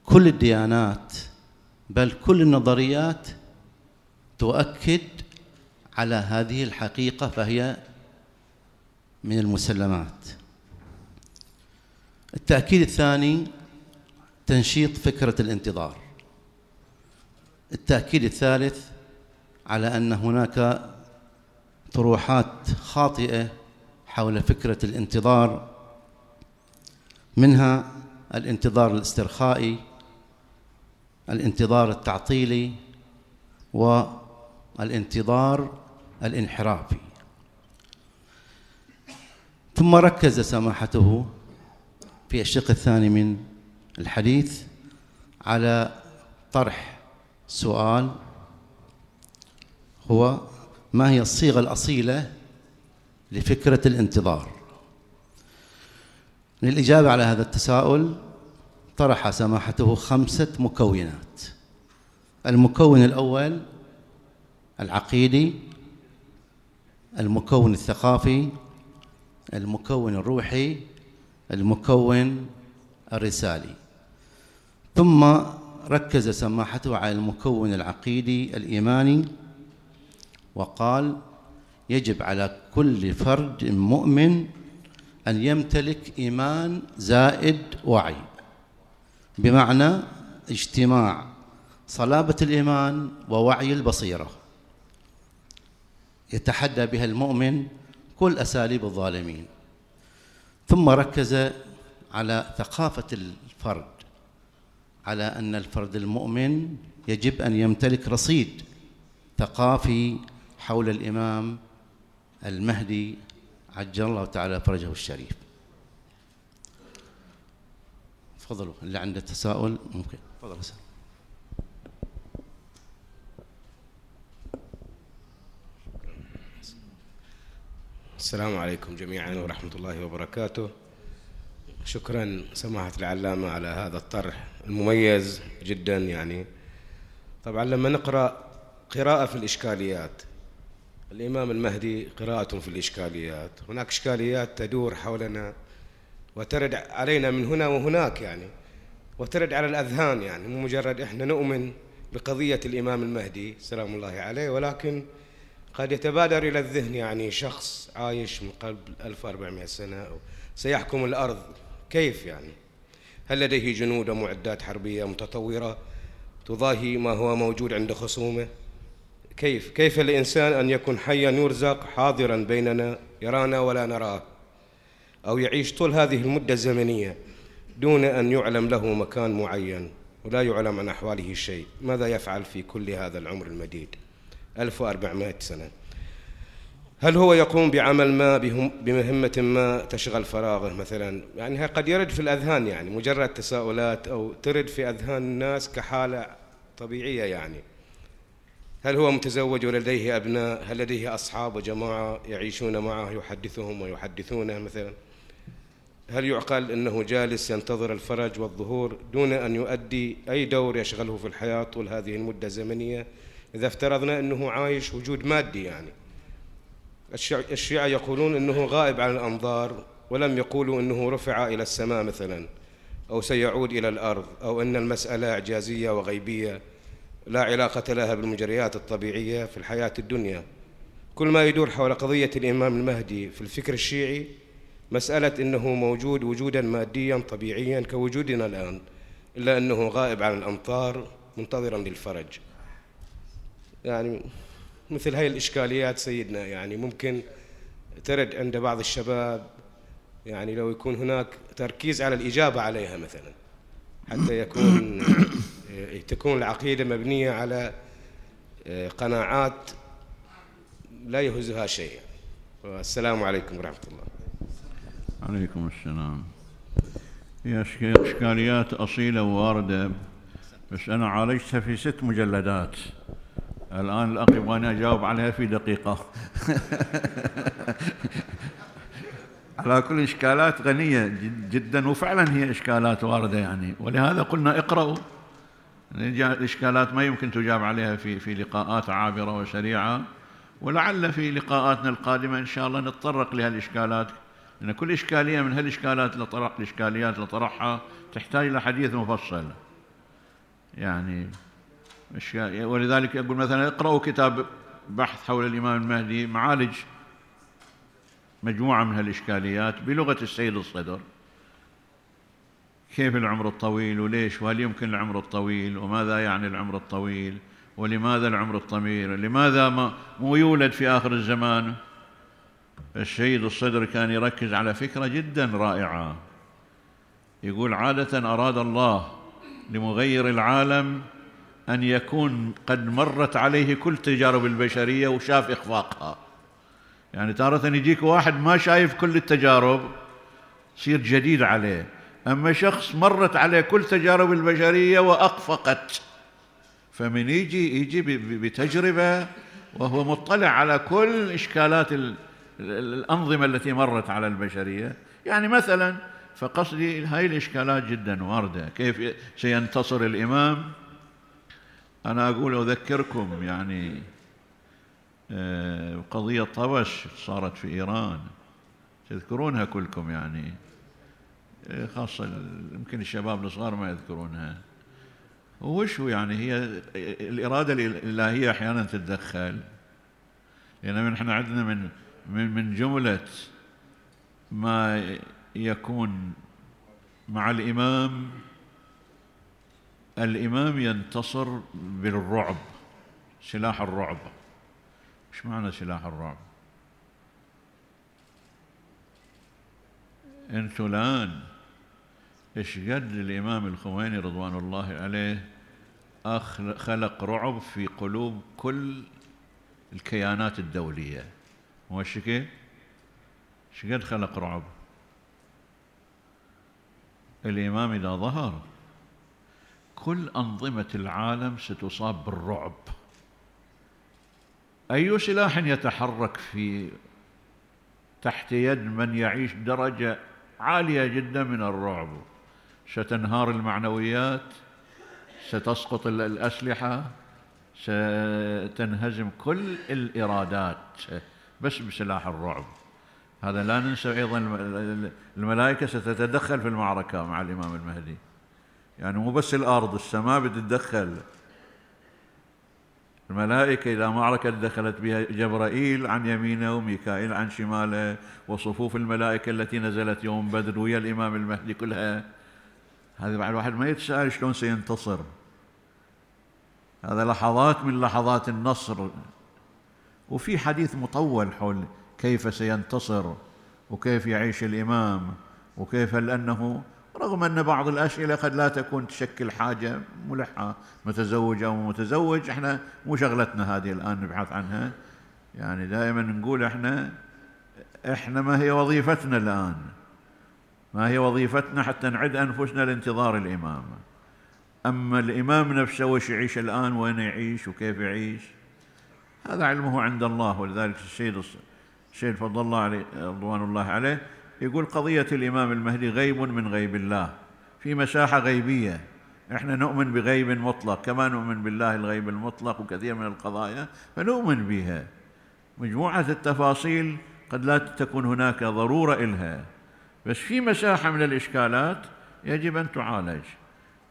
كل الديانات بل كل النظريات تؤكد على هذه الحقيقة فهي من المسلمات. التأكيد الثاني تنشيط فكرة الانتظار. التأكيد الثالث على أن هناك طروحات خاطئة حول فكرة الانتظار منها الانتظار الاسترخائي الانتظار التعطيلي والانتظار الانحرافي. ثم ركز سماحته في الشق الثاني من الحديث على طرح سؤال هو ما هي الصيغة الأصيلة لفكرة الانتظار. للإجابة على هذا التساؤل طرح سماحته خمسة مكونات. المكون الأول العقيدي المكون الثقافي المكون الروحي المكون الرسالي. ثم ركز سماحته على المكون العقيدي الإيماني وقال يجب على كل فرد مؤمن أن يمتلك إيمان زائد وعي. بمعنى اجتماع صلابة الإيمان ووعي البصيرة. يتحدى بها المؤمن كل أساليب الظالمين. ثم ركز على ثقافة الفرد على أن الفرد المؤمن يجب أن يمتلك رصيد ثقافي حول الإمام المهدي عجل الله تعالى فرجه الشريف. تفضلوا اللي عنده تساؤل ممكن. تفضل اسال السلام عليكم جميعا ورحمة الله وبركاته. شكرا سماحة العلامة على هذا الطرح المميز جدا يعني. طبعا لما نقرأ قراءة في الإشكاليات الإمام المهدي قراءة في الإشكاليات. هناك إشكاليات تدور حولنا وترد علينا من هنا وهناك يعني وترد على الأذهان يعني مو مجرد إحنا نؤمن بقضية الإمام المهدي سلام الله عليه ولكن قد يتبادر إلى الذهن يعني شخص عايش من قبل 1400 سنة سيحكم الأرض كيف يعني؟ هل لديه جنود ومعدات حربية متطورة تضاهي ما هو موجود عند خصومه؟ كيف؟ كيف الإنسان أن يكون حيا يرزق حاضرا بيننا يرانا ولا نراه؟ أو يعيش طول هذه المدة الزمنية دون أن يعلم له مكان معين ولا يعلم عن أحواله شيء. ماذا يفعل في كل هذا العمر المديد؟ 1400 سنة. هل هو يقوم بعمل ما بمهمة ما تشغل فراغه مثلا؟ يعني قد يرد في الأذهان يعني مجرد تساؤلات أو ترد في أذهان الناس كحالة طبيعية يعني. هل هو متزوج ولديه أبناء؟ هل لديه أصحاب وجماعة يعيشون معه يحدثهم ويحدثونه مثلا؟ هل يعقل أنه جالس ينتظر الفرج والظهور دون أن يؤدي أي دور يشغله في الحياة طول هذه المدة الزمنية؟ إذا افترضنا أنه عايش وجود مادي يعني. الشيعة يقولون أنه غائب عن الأنظار ولم يقولوا أنه رفع إلى السماء مثلا أو سيعود إلى الأرض أو أن المسألة إعجازية وغيبية لا علاقة لها بالمجريات الطبيعية في الحياة الدنيا. كل ما يدور حول قضية الإمام المهدي في الفكر الشيعي مسألة أنه موجود وجودا ماديا طبيعيا كوجودنا الآن إلا أنه غائب عن الأمطار منتظرا للفرج. يعني مثل هاي الإشكاليات سيدنا يعني ممكن ترد عند بعض الشباب يعني لو يكون هناك تركيز على الإجابة عليها مثلا حتى يكون تكون العقيدة مبنية على قناعات لا يهزها شيء السلام عليكم ورحمة الله. عليكم السلام. هي إشكاليات أصيلة وواردة بس أنا عالجتها في ست مجلدات. الآن الأخ يبغاني أجاوب عليها في دقيقة. على كل إشكالات غنية جدا وفعلا هي إشكالات واردة يعني. ولهذا قلنا اقرأوا. الإشكالات ما يمكن تجاب عليها في في لقاءات عابرة وسريعة. ولعل في لقاءاتنا القادمة إن شاء الله نتطرق لهالإشكالات. لأن كل إشكالية من هالإشكالات اللي طرح الإشكاليات اللي طرحها تحتاج إلى حديث مفصل. يعني ولذلك يقول مثلا اقرأوا كتاب بحث حول الإمام المهدي معالج مجموعة من هالإشكاليات بلغة السيد الصدر. كيف العمر الطويل وليش؟ وهل يمكن العمر الطويل؟ وماذا يعني العمر الطويل؟ ولماذا العمر الطويل لماذا ما مو يولد في آخر الزمان؟ السيد الصدر كان يركز على فكرة جدا رائعة. يقول عادة أراد الله لمغير العالم أن يكون قد مرت عليه كل تجارب البشرية وشاف إخفاقها. يعني تارة يجيك واحد ما شايف كل التجارب يصير جديد عليه. أما شخص مرت عليه كل تجارب البشرية وأخفقت فمن يجي يجي بتجربة وهو مطلع على كل إشكالات الأنظمة التي مرت على البشرية. يعني مثلا فقصدي هاي الإشكالات جدا واردة. كيف سينتصر الإمام؟ أنا أقول أذكركم يعني آه، قضية طبش صارت في إيران. تذكرونها كلكم يعني. آه، خاصة يمكن الشباب الصغار ما يذكرونها. وش يعني؟ هي الإرادة الإلهية أحيانا تتدخل. لأن إحنا عندنا من من من جملة ما يكون مع الإمام الإمام ينتصر بالرعب سلاح الرعب. إيش معنى سلاح الرعب؟ أنتوا الآن إيش قد الإمام الخميني رضوان الله عليه خلق رعب في قلوب كل الكيانات الدولية. هو كيف؟ إيش قد خلق رعب. الإمام إذا ظهر كل أنظمة العالم ستصاب بالرعب. أي سلاح يتحرك في تحت يد من يعيش درجة عالية جدا من الرعب. ستنهار المعنويات ستسقط الأسلحة ستنهزم كل الإرادات. بس بسلاح الرعب. هذا لا ننسى أيضا الملائكة ستتدخل في المعركة مع الإمام المهدي. يعني مو بس الأرض السماء بتتدخل. الملائكة إذا معركة دخلت بها جبرائيل عن يمينه وميكائيل عن شماله وصفوف الملائكة التي نزلت يوم بدر ويا الإمام المهدي كلها هذا بعد الواحد ما يتساءل شلون سينتصر. هذا لحظات من لحظات النصر. وفي حديث مطول حول كيف سينتصر وكيف يعيش الإمام وكيف لأنه رغم أن بعض الأسئلة قد لا تكون تشكل حاجة ملحة متزوج أو متزوج إحنا مو شغلتنا هذه الآن نبحث عنها. يعني دائما نقول إحنا إحنا ما هي وظيفتنا الآن. ما هي وظيفتنا حتى نعد أنفسنا لانتظار الإمام. أما الإمام نفسه وش يعيش الآن وين يعيش وكيف يعيش؟ هذا علمه عند الله ولذلك السيد السيد فضل الله عليه رضوان الله عليه يقول قضية الإمام المهدي غيب من غيب الله في مساحة غيبية. إحنا نؤمن بغيب مطلق كما نؤمن بالله الغيب المطلق وكثير من القضايا فنؤمن بها. مجموعة التفاصيل قد لا تكون هناك ضرورة إلها بس في مساحة من الإشكالات يجب أن تعالج.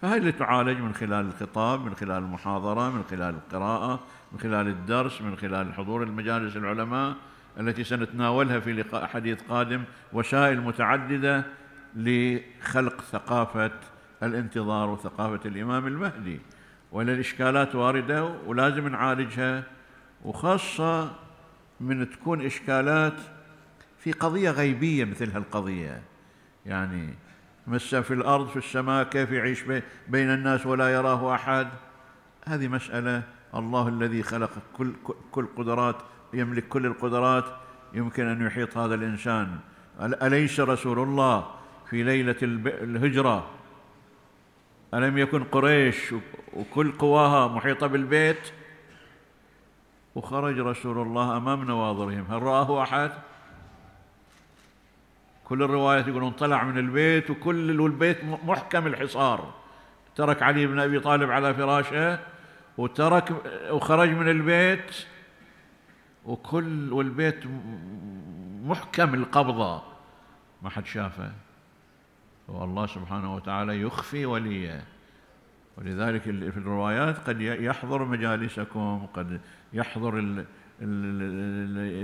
فهي اللي تعالج من خلال الخطاب من خلال المحاضرة من خلال القراءة من خلال الدرس من خلال حضور المجالس العلماء التي سنتناولها في لقاء حديث قادم وسائل متعددة لخلق ثقافة الانتظار وثقافة الإمام المهدي. ولا الإشكالات واردة ولازم نعالجها وخاصة من تكون إشكالات في قضية غيبية مثل هالقضية. يعني مسا في الأرض في السماء كيف يعيش بين الناس ولا يراه أحد؟ هذه مسألة الله الذي خلق كل كل قدرات يملك كل القدرات يمكن أن يحيط هذا الإنسان. أليس رسول الله في ليلة الهجرة؟ ألم يكن قريش وكل قواها محيطة بالبيت؟ وخرج رسول الله أمام نواظرهم. هل رآه أحد؟ كل الروايات يقولون طلع من البيت وكل البيت محكم الحصار. ترك علي بن أبي طالب على فراشه وترك وخرج من البيت وكل والبيت محكم القبضة. ما حد شافه. والله سبحانه وتعالى يخفي وليه. ولذلك في الروايات قد يحضر مجالسكم قد يحضر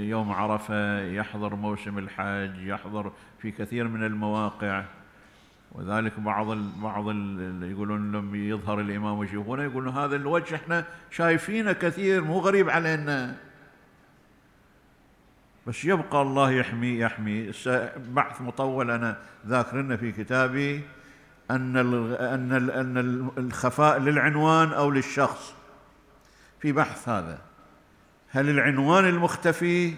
يوم عرفة يحضر موسم الحج يحضر في كثير من المواقع. وذلك بعض ال بعض ال يقولون لما يظهر الإمام ويشوفونه يقولون هذا الوجه إحنا شايفينه كثير مو غريب علينا. بس يبقى الله يحمي يحمي. بحث مطول أنا ذاكرنا في كتابي أن أن أن الخفاء للعنوان أو للشخص. في بحث هذا. هل العنوان المختفي؟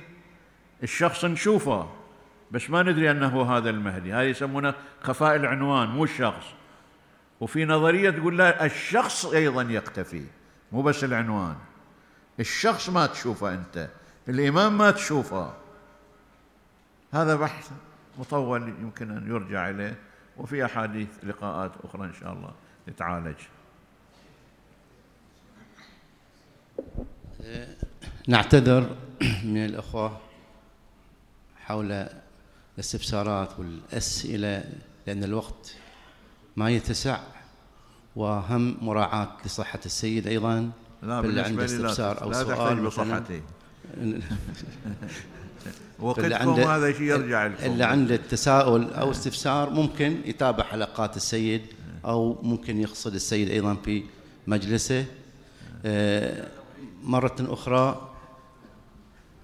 الشخص نشوفه بس ما ندري أنه هذا المهدي. هذا يسمونه خفاء العنوان مو الشخص. وفي نظرية تقول لا الشخص أيضا يختفي مو بس العنوان. الشخص ما تشوفه أنت الإمام ما تشوفه. هذا بحث مطول يمكن أن يرجع إليه وفي أحاديث لقاءات أخرى إن شاء الله تتعالج نعتذر من الأخوة حول الاستفسارات والأسئلة لأن الوقت ما يتسع وهم مراعاة لصحة السيد أيضا لا بالنسبة استفسار أو لا سؤال بصحتي. وقتكم هذا شيء يرجع لكم اللي عنده تساؤل أو استفسار ممكن يتابع حلقات السيد أو ممكن يقصد السيد أيضا في مجلسه. آه، مرة أخرى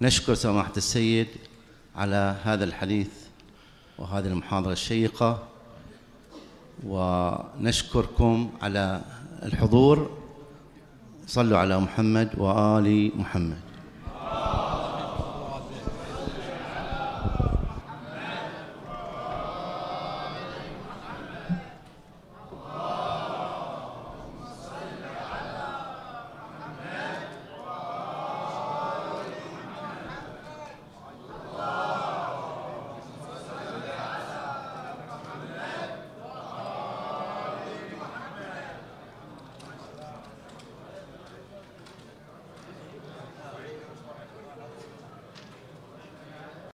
نشكر سماحة السيد على هذا الحديث وهذه المحاضرة الشيقة ونشكركم على الحضور. صلوا على محمد وآل محمد.